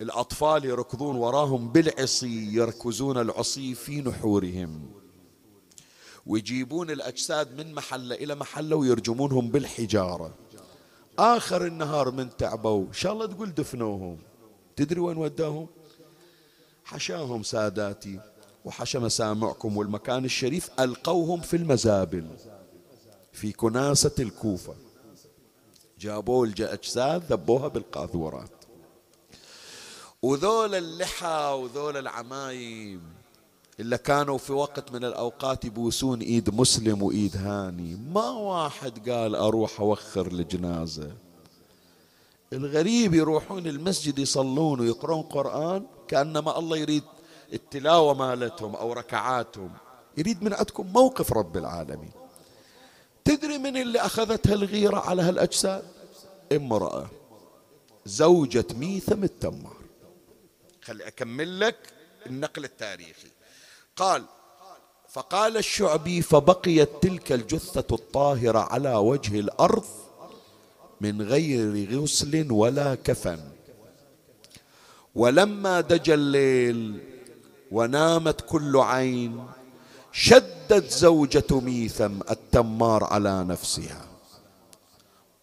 الأطفال يركضون وراهم بالعصي يركزون العصي في نحورهم. ويجيبون الأجساد من محلة إلى محلة ويرجمونهم بالحجارة. آخر النهار من تعبوا. إن شاء الله تقول دفنوهم. تدري وين وداهم؟ حشاهم ساداتي وحشى مسامعكم والمكان الشريف ألقوهم في المزابل في كناسة الكوفة. جابوا الأجساد ذبوها بالقاذورات. وذول اللحى وذول العمايم اللي كانوا في وقت من الأوقات يبوسون إيد مسلم وإيد هاني. ما واحد قال أروح أوخر الجنازة. الغريب يروحون المسجد يصلون ويقرون قرآن كأنما الله يريد التلاوة مالتهم أو ركعاتهم. يريد من عندكم موقف رب العالمين. تدري من اللي أخذتها الغيرة على هالأجساد؟ امرأة. زوجة ميثم التمار. خلي أكمل لك النقل التاريخي. قال فقال الشعبي فبقيت تلك الجثة الطاهرة على وجه الأرض من غير غسل ولا كفن. ولما دجى الليل ونامت كل عين شدت زوجة ميثم التمار على نفسها.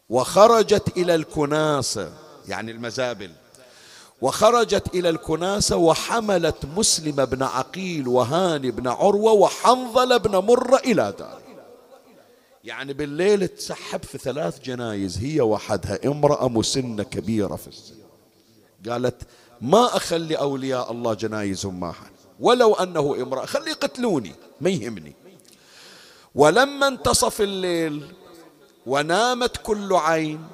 وخرجت إلى الكناسة يعني المزابل وخرجت إلى الكناسة وحملت مسلم بن عقيل وهاني بن عروة وحنظل بن مرة إلى دار يعني بالليل تسحب في ثلاث جنايز هي وحدها امرأة مسنة كبيرة في السن. قالت ما أخلي أولياء الله جنايزهم حد ولو أنه امرأة خلي يقتلوني ما يهمني. ولما انتصف الليل ونامت كل عين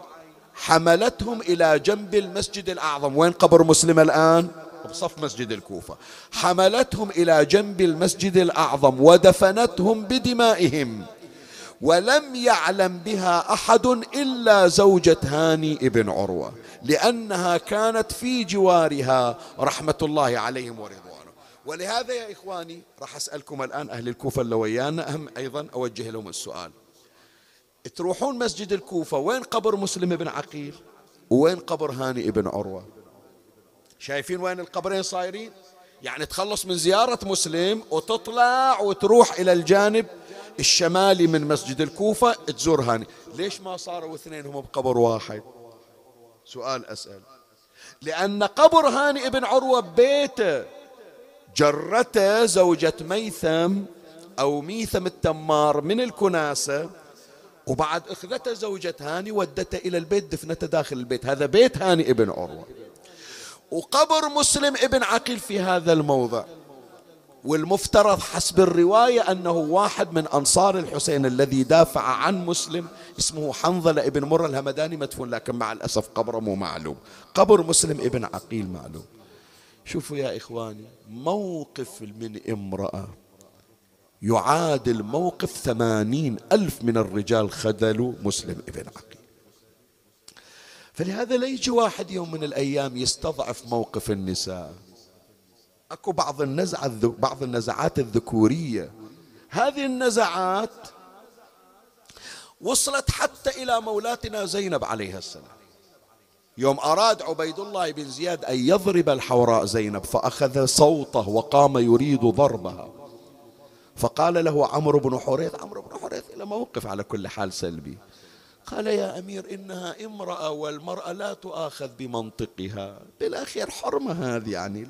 حملتهم إلى جنب المسجد الأعظم. وين قبر مسلم الآن؟ بصف مسجد الكوفة. حملتهم إلى جنب المسجد الأعظم ودفنتهم بدمائهم. ولم يعلم بها أحد إلا زوجة هاني ابن عروة لأنها كانت في جوارها رحمة الله عليهم ورضوانه. ولهذا يا إخواني راح أسألكم الآن أهل الكوفة اللي ويانا أهم أيضا أوجه لهم السؤال. تروحون مسجد الكوفة وين قبر مسلم بن عقيل؟ وين قبر هاني ابن عروة؟ شايفين وين القبرين صايرين؟ يعني تخلص من زيارة مسلم وتطلع وتروح إلى الجانب الشمالي من مسجد الكوفة تزور هاني. ليش ما صاروا اثنين هم بقبر واحد؟ سؤال أسأل. لأن قبر هاني ابن عروة ببيته جرته زوجة ميثم أو ميثم التمار من الكناسة وبعد اخذته زوجة هاني ودته إلى البيت دفنته داخل البيت. هذا بيت هاني ابن عروة. وقبر مسلم ابن عقيل في هذا الموضع. والمفترض حسب الرواية أنه واحد من أنصار الحسين الذي دافع عن مسلم اسمه حنظلة ابن مرة الهمداني مدفون لكن مع الأسف قبره مو معلوم. قبر مسلم ابن عقيل معلوم. شوفوا يا إخواني موقف من امرأة يعادل موقف ثمانين ألف من الرجال خذلوا مسلم ابن عقيل. فلهذا لا يجي واحد يوم من الأيام يستضعف موقف النساء. أكو بعض النزعة بعض النزعات الذكورية. هذه النزعات وصلت حتى إلى مولاتنا زينب عليها السلام. يوم أراد عبيد الله بن زياد أن يضرب الحوراء زينب فأخذ صوته وقام يريد ضربها. فقال له عمرو بن حريث عمرو بن حريث إلى موقف على كل حال سلبي. قال يا أمير إنها امرأة والمرأة لا تؤاخذ بمنطقها. بالأخير حرمة هذه يعني.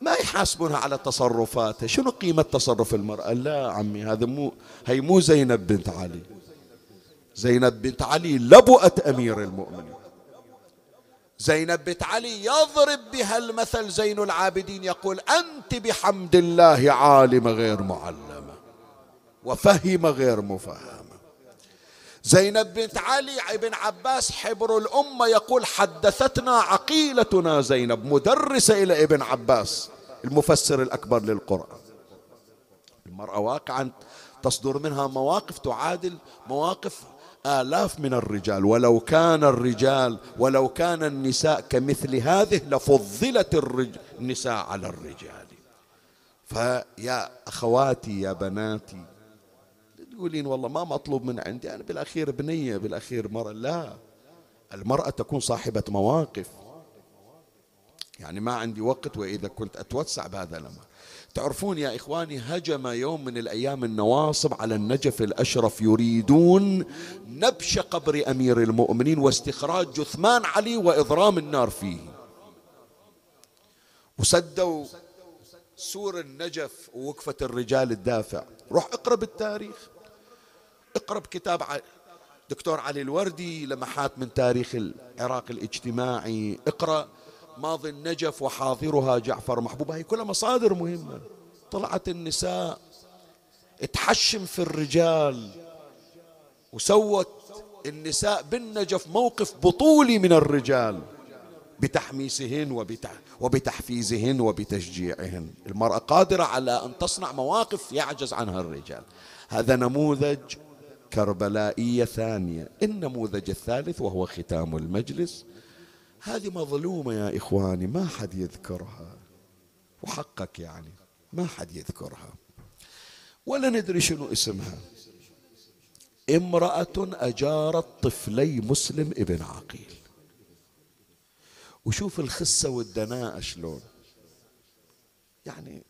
ما يحاسبونها على تصرفاتها. شنو قيمة تصرف المرأة؟ لا عمي هذا مو هي مو زينب بنت علي. زينب بنت علي لبؤة أمير المؤمنين. زينب بنت علي يضرب بها المثل زين العابدين يقول أنت بحمد الله عالمة غير معلمة وفهمة غير مفهمة زينب بنت علي ابن عباس حبر الأمة يقول حدثتنا عقيلتنا. زينب مدرسة إلى ابن عباس المفسر الأكبر للقرآن. المرأة واقعا تصدر منها مواقف تعادل مواقف آلاف من الرجال ولو كان الرجال ولو كان النساء كمثل هذه لفضلت النساء على الرجال. فيا أخواتي يا بناتي تقولين والله ما مطلوب من عندي أنا بالأخير بنية بالأخير مرة لا المرأة تكون صاحبة مواقف. يعني ما عندي وقت وإذا كنت أتوسع بهذا الأمر. تعرفون يا إخواني هجم يوم من الأيام النواصب على النجف الأشرف يريدون نبش قبر أمير المؤمنين واستخراج جثمان علي وإضرام النار فيه. وسدوا سور النجف ووقفة الرجال الدافع. روح اقرأ بالتاريخ. اقرأ بكتاب دكتور علي الوردي لمحات من تاريخ العراق الاجتماعي. اقرأ. ماضي النجف وحاضرها جعفر محبوب. هي كلها مصادر مهمة. طلعت النساء تحشم في الرجال وسوت النساء بالنجف موقف بطولي من الرجال بتحميسهن وبتحفيزهن وبتشجيعهن. المرأة قادرة على أن تصنع مواقف يعجز عنها الرجال. هذا نموذج كربلائية ثانية. النموذج الثالث وهو ختام المجلس هذه مظلومة يا إخواني ما حد يذكرها. وحقك يعني ما حد يذكرها. ولا ندري شنو اسمها. امرأة أجارت طفلي مسلم ابن عقيل. وشوف الخسة والدناءة شلون. يعني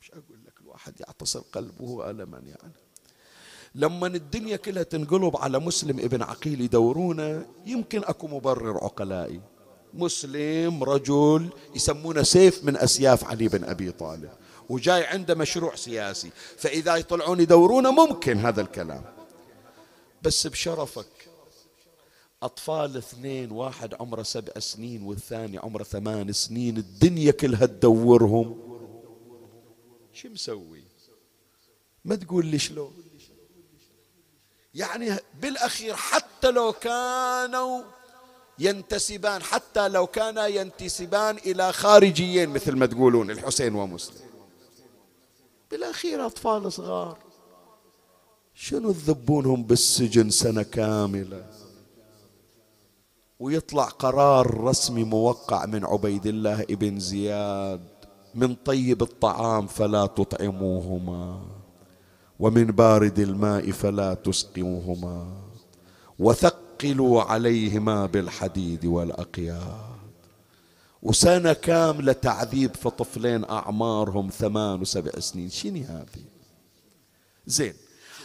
مش أقول لك الواحد يعتصر قلبه ألما يعني. لما الدنيا كلها تنقلب على مسلم ابن عقيل يدورونه يمكن أكو مبرر عقلائي. مسلم رجل يسمونه سيف من أسياف علي بن أبي طالب وجاي عنده مشروع سياسي. فإذا يطلعون يدورونه ممكن هذا الكلام. بس بشرفك أطفال اثنين واحد عمره سبع سنين والثاني عمره ثمان سنين الدنيا كلها تدورهم. شو مسوي؟ ما تقول لي شلون؟ يعني بالأخير حتى لو كانوا ينتسبان حتى لو كانا ينتسبان إلى خارجيين مثل ما تقولون الحسين ومسلم. بالأخير أطفال صغار شنو تذبونهم بالسجن سنة كاملة؟ ويطلع قرار رسمي موقع من عبيد الله ابن زياد من طيب الطعام فلا تطعموهما. ومن بارد الماء فلا تسقوهما وثقلوا عليهما بالحديد والأقياد. وسنة كاملة تعذيب في طفلين أعمارهم ثمان وسبع سنين. شنو هذه؟ زين.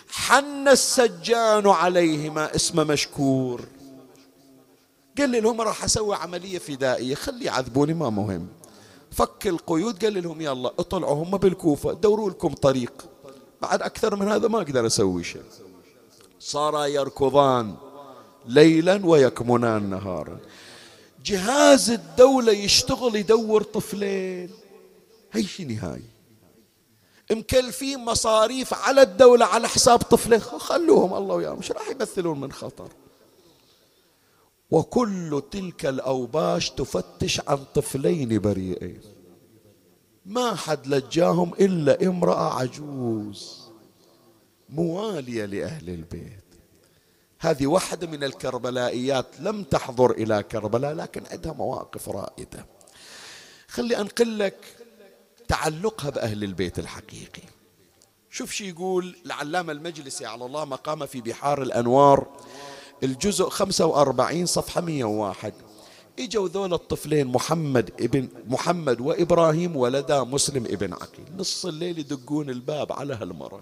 حن السجان عليهما. اسمه مشكور. قال لهم راح أسوي عملية فدائية. خلي يعذبوني ما مهم. فك القيود. قال لهم يلا اطلعوا هم بالكوفة. دوروا لكم طريق. بعد أكثر من هذا ما أقدر أسوي شيء. صارا يركضان ليلا ويكمنان نهارا. جهاز الدولة يشتغل يدور طفلين. هي شنو هاي مكلفين مصاريف على الدولة على حساب طفلين. خلوهم الله وياهم. مش راح يمثلون من خطر؟ وكل تلك الأوباش تفتش عن طفلين بريئين. ما حد لجاهم إلا امرأة عجوز موالية لأهل البيت. هذه واحدة من الكربلائيات لم تحضر إلى كربلاء لكن عندها مواقف رائدة. خلي أنقل لك تعلقها بأهل البيت الحقيقي. شوف شي يقول العلامة المجلسي على الله مقام في بحار الأنوار الجزء 45 صفحة 101 إجوا ذول الطفلين محمد ابن محمد وإبراهيم ولدا مسلم ابن عقيل. نص الليل يدقون الباب على هالمرة.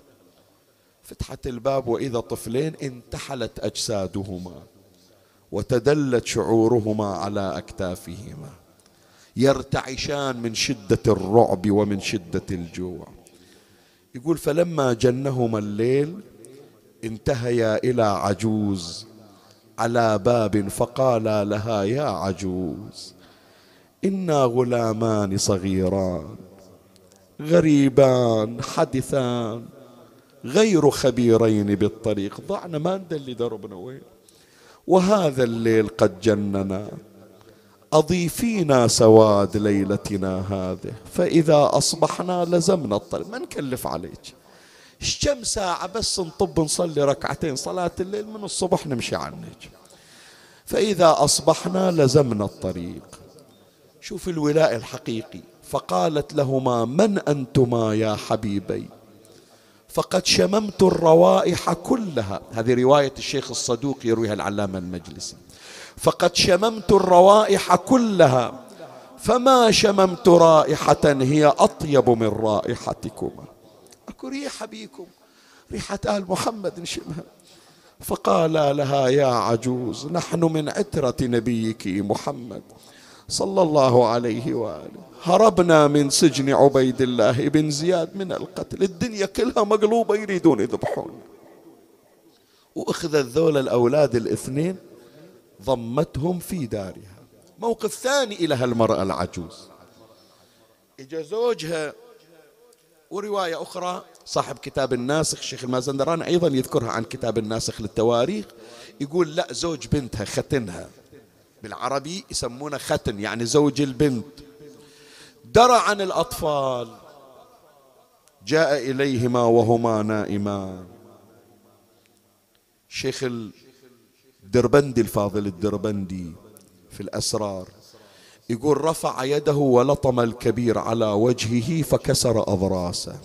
فتحت الباب وإذا طفلين انتحلت أجسادهما وتدلت شعورهما على أكتافهما يرتعشان من شدة الرعب ومن شدة الجوع. يقول فلما جنهما الليل انتهيا إلى عجوز على باب فقال لها يا عجوز إنا غلامان صغيران غريبان حدثان غير خبيرين بالطريق. ضعنا ما ندلي دربنا وين. وهذا الليل قد جننا. أضيفينا سواد ليلتنا هذه فإذا أصبحنا لزمنا الطريق. ما نكلف عليك. كم ساعة بس نطب نصلي ركعتين؟ صلاة الليل من الصبح نمشي عنك فإذا أصبحنا لزمنا الطريق. شوف الولاء الحقيقي. فقالت لهما من أنتما يا حبيبي؟ فقد شممت الروائح كلها. هذه رواية الشيخ الصدوق يرويها العلامة المجلسي. فقد شممت الروائح كلها. فما شممت رائحة هي أطيب من رائحتكما. أكو ريحة بيكم ريحة آل محمد نشمها. فقال لها يا عجوز نحن من عترة نبيك محمد صلى الله عليه وآله. هربنا من سجن عبيد الله بن زياد من القتل. الدنيا كلها مقلوبة يريدون يذبحون. وأخذت ذول الأولاد الاثنين ضمتهم في دارها. موقف ثاني إلى هالمرأة العجوز. إجا زوجها ورواية أخرى. صاحب كتاب الناسخ الشيخ المازندران أيضا يذكرها عن كتاب الناسخ للتواريخ. يقول لا زوج بنتها ختنها. بالعربي يسمونه ختن يعني زوج البنت. درى عن الأطفال. جاء إليهما وهما نائمان شيخ الدربندي الفاضل الدربندي في الأسرار. يقول رفع يده ولطم الكبير على وجهه فكسر أضراسه.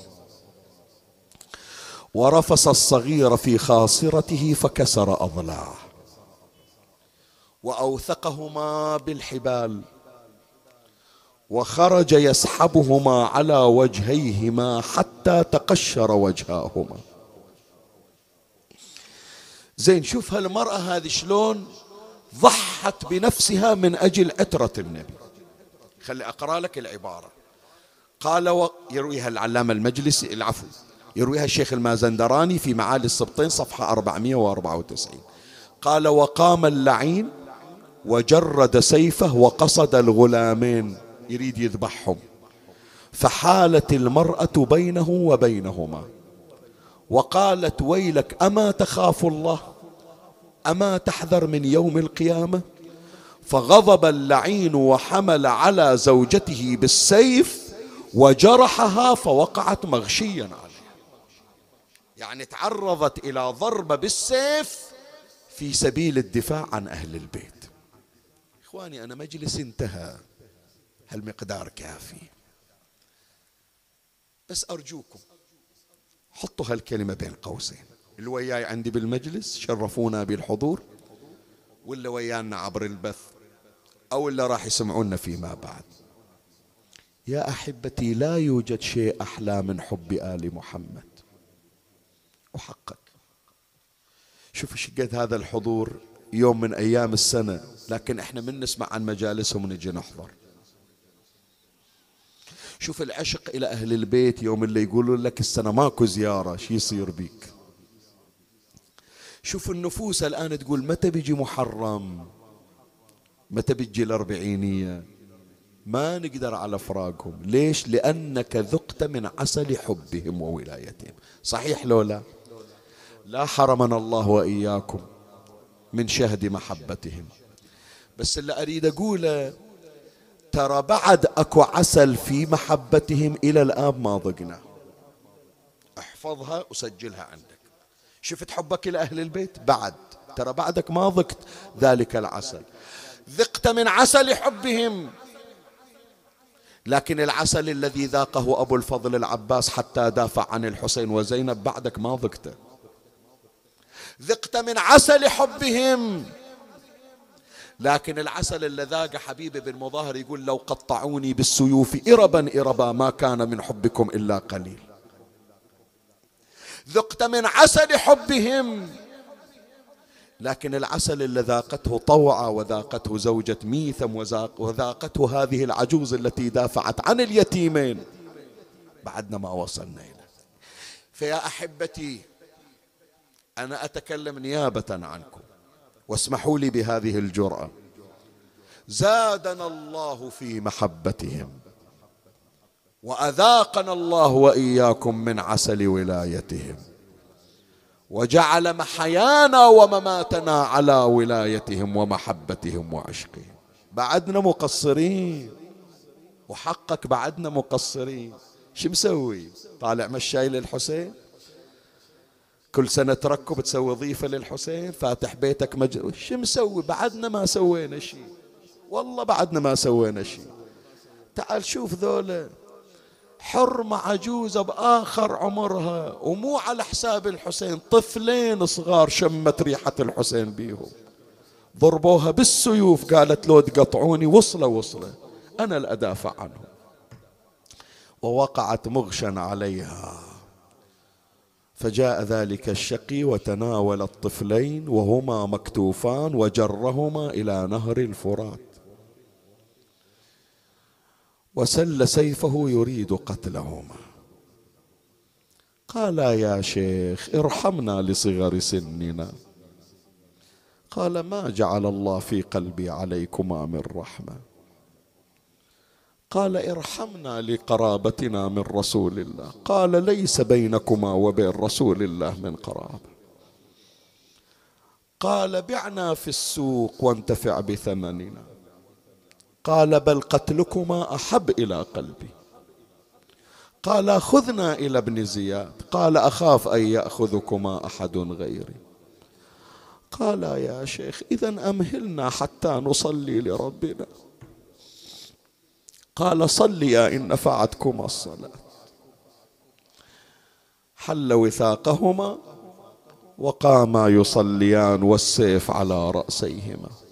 ورفص الصغير في خاصرته فكسر أضلاعه. وأوثقهما بالحبال. وخرج يسحبهما على وجهيهما حتى تقشر وجهاهما. زين شوف هالمرأة هذه شلون ضحت بنفسها من أجل عترة النبي. خلي أقرأ لك العبارة. قال و... يرويها العلامة المجلسي العفو يرويها الشيخ المازندراني في معالي السبطين صفحة 494 قال وقام اللعين وجرد سيفه وقصد الغلامين. يريد يذبحهم. فحالت المرأة بينه وبينهما وقالت ويلك أما تخاف الله؟ أما تحذر من يوم القيامة؟ فغضب اللعين وحمل على زوجته بالسيف وجرحها فوقعت مغشيا عليها يعني تعرضت إلى ضربة بالسيف في سبيل الدفاع عن أهل البيت. إخواني أنا مجلس انتهى. هالمقدار كافي؟ بس أرجوكم حطوا هالكلمة بين قوسين. اللي وياي عندي بالمجلس شرفونا بالحضور ولا ويانا عبر البث أو اللي راح يسمعونا فيما بعد. يا أحبتي لا يوجد شيء أحلى من حب آل محمد. وحقك. شوف إيش قد هذا الحضور يوم من أيام السنة لكن إحنا من نسمع عن مجالسهم ونجي نحضر. شوف العشق إلى أهل البيت يوم اللي يقولون لك السنة ماكو زيارة شي يصير بيك؟ شوف النفوس الآن تقول متى بيجي محرم؟ متى بيجي الأربعينية؟ ما نقدر على فراقهم. ليش؟ لأنك ذقت من عسل حبهم وولايتهم. صحيح لو لا؟ لا حرمنا الله وإياكم من شهد محبتهم. بس اللي أريد أقوله ترى بعد أكو عسل في محبتهم إلى الآن ما ضقنا. احفظها وسجلها عندك. شفت حبك إلى أهل البيت؟ بعد. ترى بعدك ما ضقت ذلك العسل. ذقت من عسل حبهم. لكن العسل الذي ذاقه أبو الفضل العباس حتى دافع عن الحسين وزينب بعدك ما ذقته ذقت من عسل حبهم. لكن العسل اللي ذاق حبيبي بن مظاهر يقول لو قطعوني بالسيوف إربا إربا ما كان من حبكم إلا قليل. ذقت من عسل حبهم. لكن العسل اللي ذاقته طوعة وذاقته زوجة ميثم وذاقته هذه العجوز التي دافعت عن اليتيمين. بعدنا ما وصلنا إليه فيا أحبتي أنا أتكلم نيابة عنكم. واسمحوا لي بهذه الجرأة. زادنا الله في محبتهم. وأذاقنا الله وإياكم من عسل ولايتهم. وجعل محيانا ومماتنا على ولايتهم ومحبتهم وعشقهم. بعدنا مقصرين. وحقك بعدنا مقصرين. شو مسوي؟ طالع مشاي للحسين. كل سنة تركب تسوي ضيفة للحسين. فاتح بيتك مج... شو مسوي؟ بعدنا ما سوينا شيء. والله بعدنا ما سوينا شيء. تعال شوف ذولا. حرمة عجوزة بآخر عمرها ومو على حساب الحسين طفلين صغار شمت ريحة الحسين بيهم. ضربوها بالسيوف قالت لو تقطعوني وصلة وصلة أنا الأدافع عنهم. ووقعت مغشا عليها. فجاء ذلك الشقي وتناول الطفلين وهما مكتوفان وجرهما إلى نهر الفرات. وسل سيفه يريد قتلهما. قال يا شيخ ارحمنا لصغر سننا. قال ما جعل الله في قلبي عليكما من رحمة. قال ارحمنا لقرابتنا من رسول الله. قال ليس بينكما وبين رسول الله من قرابة. قال بعنا في السوق وانتفع بثمننا. قال بل قتلكما أحب إلى قلبي. قال خذنا إلى ابن زياد. قال أخاف أن يأخذكما أحد غيري. قال يا شيخ اذا أمهلنا حتى نصلي لربنا. قال صليا إن نفعتكما الصلاة. حل وثاقهما وقاما يصليان والسيف على رأسيهما.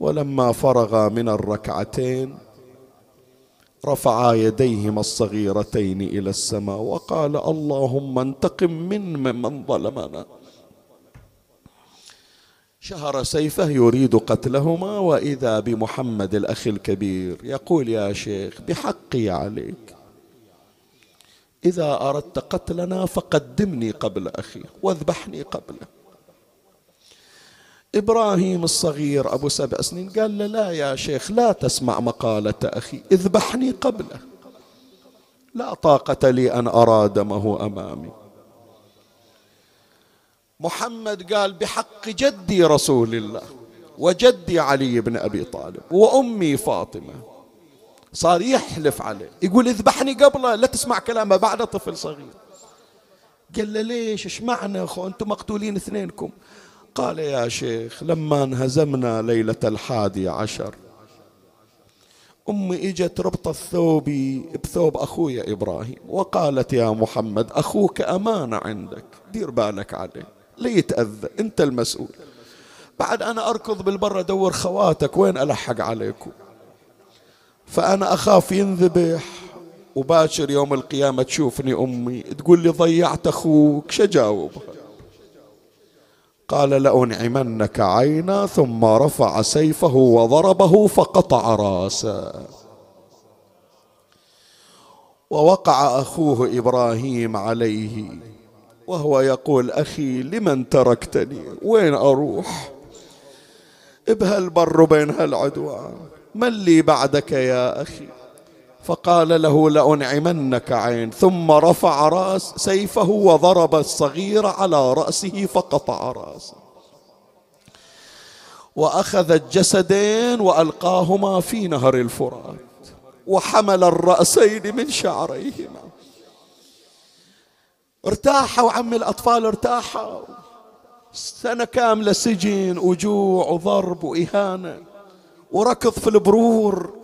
ولما فرغا من الركعتين رفعا يديهما الصغيرتين إلى السماء وقال اللهم انتقم من من ظلمنا. شهر سيفه يريد قتلهما وإذا بمحمد الأخ الكبير يقول يا شيخ بحقي عليك. إذا أردت قتلنا فقدمني قبل أخي واذبحني قبله. إبراهيم الصغير أبو سبع سنين قال له لا يا شيخ لا تسمع مقالة أخي اذبحني قبله. لا طاقة لي أن ارى دمه أمامي. محمد قال بحق جدي رسول الله وجدي علي بن أبي طالب وأمي فاطمة. صار يحلف عليه يقول اذبحني قبله لا تسمع كلامه بعد طفل صغير. قال له ليش؟ إيش معنى أخو؟ أنتم مقتولين اثنينكم. قال يا شيخ لما انهزمنا ليلة الحادي عشر. أمي إجت ربط الثوب بثوب أخويا إبراهيم وقالت يا محمد أخوك أمانة عندك دير بالك عليه ليتأذى أنت المسؤول. بعد أنا أركض بالبر أدور خواتك وين ألحق عليكم؟ فأنا أخاف ينذبح وباشر يوم القيامة تشوفني أمي تقول لي ضيعت أخوك شجاوبها قال لأنعمنك عينا ثم رفع سيفه وضربه فقطع راسه. ووقع أخوه إبراهيم عليه وهو يقول أخي لمن تركتني؟ وين أروح؟ بهالبر بين هالعدوان من لي بعدك يا أخي؟ فقال له لأنعمنك عين. ثم رفع راس سيفه وضرب الصغير على رأسه فقطع رأسه. وأخذ الجسدين وألقاهما في نهر الفرات وحمل الرأسين من شعريهما. ارتاحوا عم الأطفال ارتاحوا. سنة كاملة سجن وجوع وضرب وإهانة. وركض في البرور.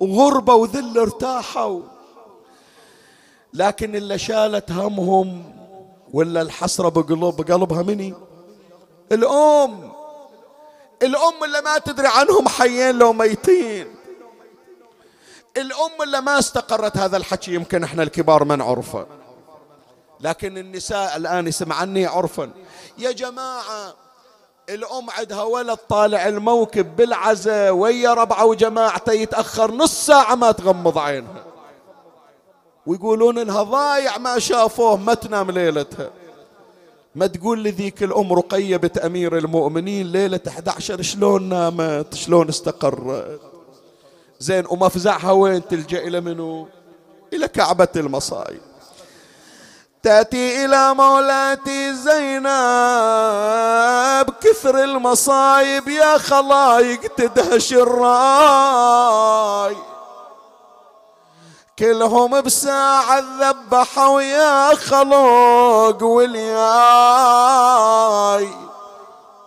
وغربة وذل ارتاحوا. لكن اللي شالت همهم ولا الحسرة بقلوب بقلبها مني؟ الأم. الأم اللي ما تدري عنهم حيين لو ميتين. الأم اللي ما استقرت هذا الحكي يمكن إحنا الكبار ما نعرفه. لكن النساء الآن يسمعني عرفا. يا جماعة الأم عندها ولد طالع الموكب بالعزة ويا ربعة وجماعته يتأخر نص ساعة ما تغمض عينها. ويقولون إنها ضايع ما شافوه ما تنام ليلتها. ما تقول لي ذيك الأم رقية بنت أمير المؤمنين ليلة 11 شلون نامت؟ شلون استقرت؟ زين ومفزعها وين تلجأ إلى منو؟ إلى كعبة المصايب. تأتي إلى مولاتي زينب. كثر المصايب يا خلايق تدهش الراي. كلهم بساعة ذبحوا يا خلوق والياي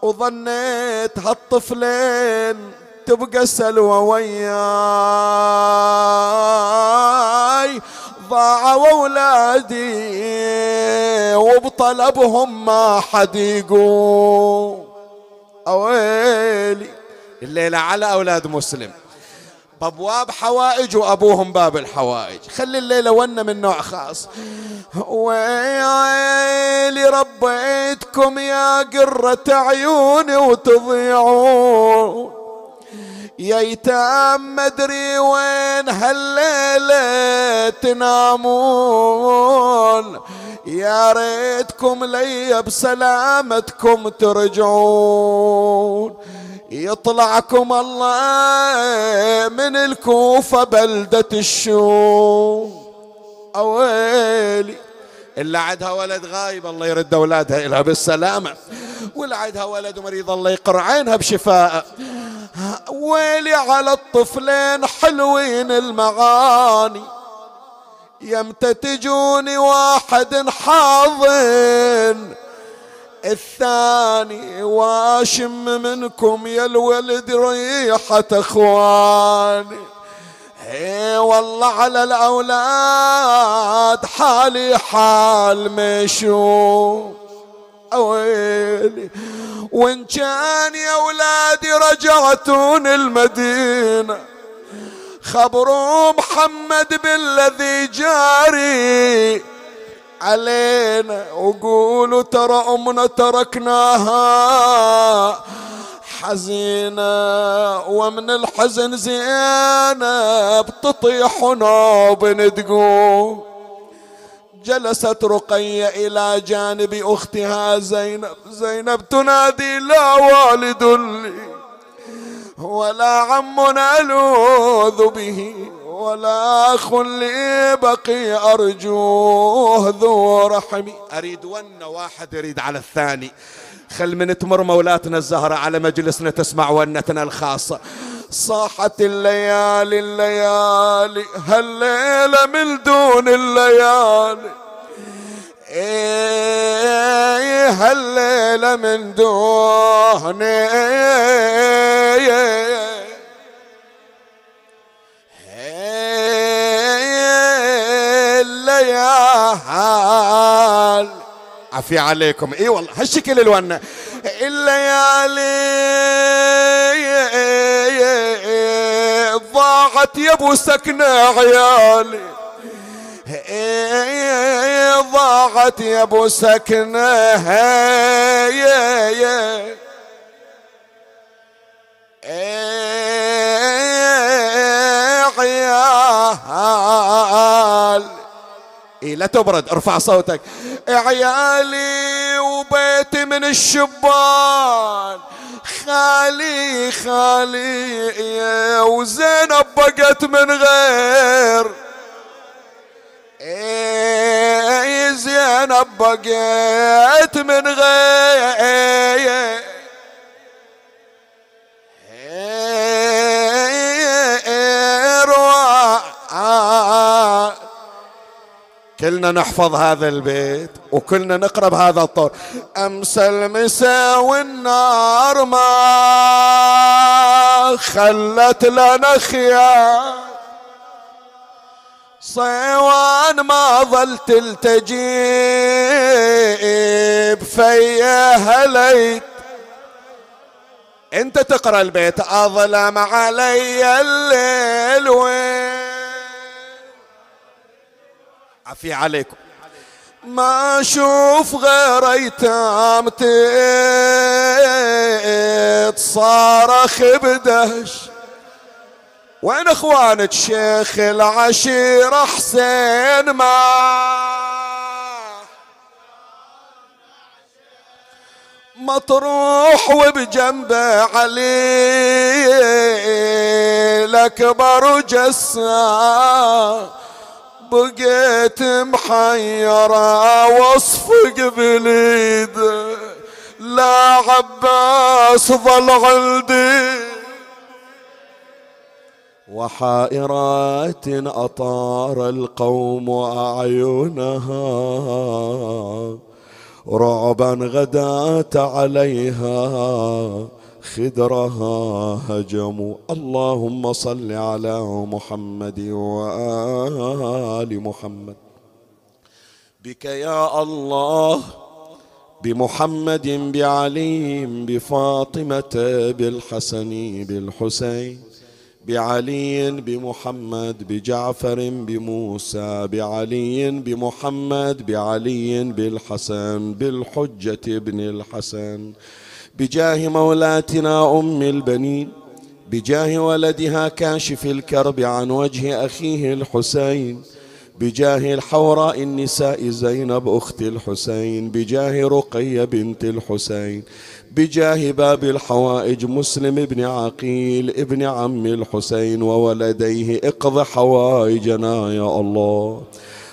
وظنيت هالطفلين تبقى سلوى وياي. ضاعوا اولادي وبطلبهم ما حد يقوم أويلي. الليلة على أولاد مسلم. بأبواب حوائج وأبوهم باب الحوائج. خلي الليلة ونة من نوع خاص. ويلي ربيتكم يا قرة عيوني وتضيعون. يا يتام مدري وين هالليلة تنامون. يا ريتكم لي بسلامتكم ترجعون. يطلعكم الله من الكوفة بلدة الشوم. أويلي. اللي عندها ولد غايب الله يرد أولادها إلها بالسلامة. واللي عندها ولد مريض الله يقر عينها بشفاء. ويلي على الطفلين حلوين المعاني. يمتى تجوني واحد حاضن الثاني واشم منكم يا الولد ريحة اخواني. إي والله على الأولاد حالي حال مشوم أويلي. وإن كان يا أولادي رجعتون المدينة خبروا محمد بالذي جاري علينا. وقولوا ترى أمنا تركناها حزينة ومن الحزن زينب تطيح نوب تقوم جلست رقية إلى جانب أختها زينب. زينب تنادي لا والد لي ولا عم ألوذ به ولا أخ لي بقي أرجوه ذو رحمي. أريد ون واحد يريد على الثاني. خل من تمر مولاتنا الزهرة على مجلسنا تسمع ونتنا الخاصة. صاحت الليالي الليالي هالليلة من دون الليالي. إيه هالليلة من دون الليالي. عفي عليكم. إي والله هالشكل الونه الليالي ضاعت يا أبو سكنة عيالي. ضاعت يا أبو سكنة. عيال إيه لا تبرد ارفع صوتك. عيالي وبيتي من الشبان. خالي خالي وزينب بقت من غير. إيه زينب بقيت من غير. كلنا نحفظ هذا البيت وكلنا نقرب هذا الطور. أمس المساء والنار ما خلت لنا خيار. صيوان ما ظل تلتجي بفيا هليت. أنت تقرأ البيت. أظلم علي الليل وين عفي عليكم. ما أشوف غير ايتام تصارخ بدهش وين إخوانك شيخ العشيرة حسين ما؟ مطروح وبجنبه علي الأكبر وجسام بقيت محيرة وصفق بليده لا عباس ظل عندي. وحائرات أطار القوم أعينها رعبا غدات عليها. خدرها هجموا اللهم صل على محمد وآل محمد. بك يا الله بمحمد بعلي بفاطمة بالحسن بالحسين بعلي بمحمد بجعفر بموسى بعلي بمحمد بعلي بالحسن بالحجة ابن الحسن. بجاه مولاتنا أم البنين بجاه ولدها كاشف الكرب عن وجه أخيه الحسين بجاه الحوراء النساء زينب أخت الحسين بجاه رقيه بنت الحسين بجاه باب الحوائج مسلم بن عقيل ابن عم الحسين وولديه اقض حوائجنا يا الله.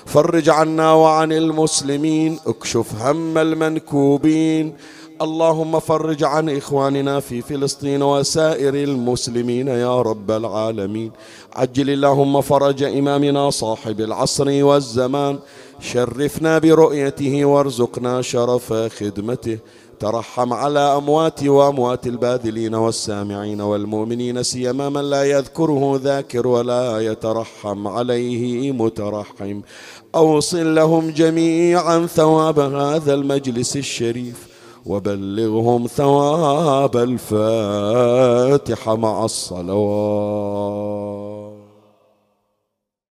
فرج عنا وعن المسلمين اكشف هم المنكوبين اللهم فرج عن إخواننا في فلسطين وسائر المسلمين يا رب العالمين. عجل اللهم فرج إمامنا صاحب العصر والزمان. شرفنا برؤيته وارزقنا شرف خدمته. ترحم على أموات وأموات الباذلين والسامعين والمؤمنين سيما من لا يذكره ذاكر ولا يترحم عليه مترحم. أوصل لهم جميعا ثواب هذا المجلس الشريف. وبلغهم ثواب الفاتحة مع الصلوات.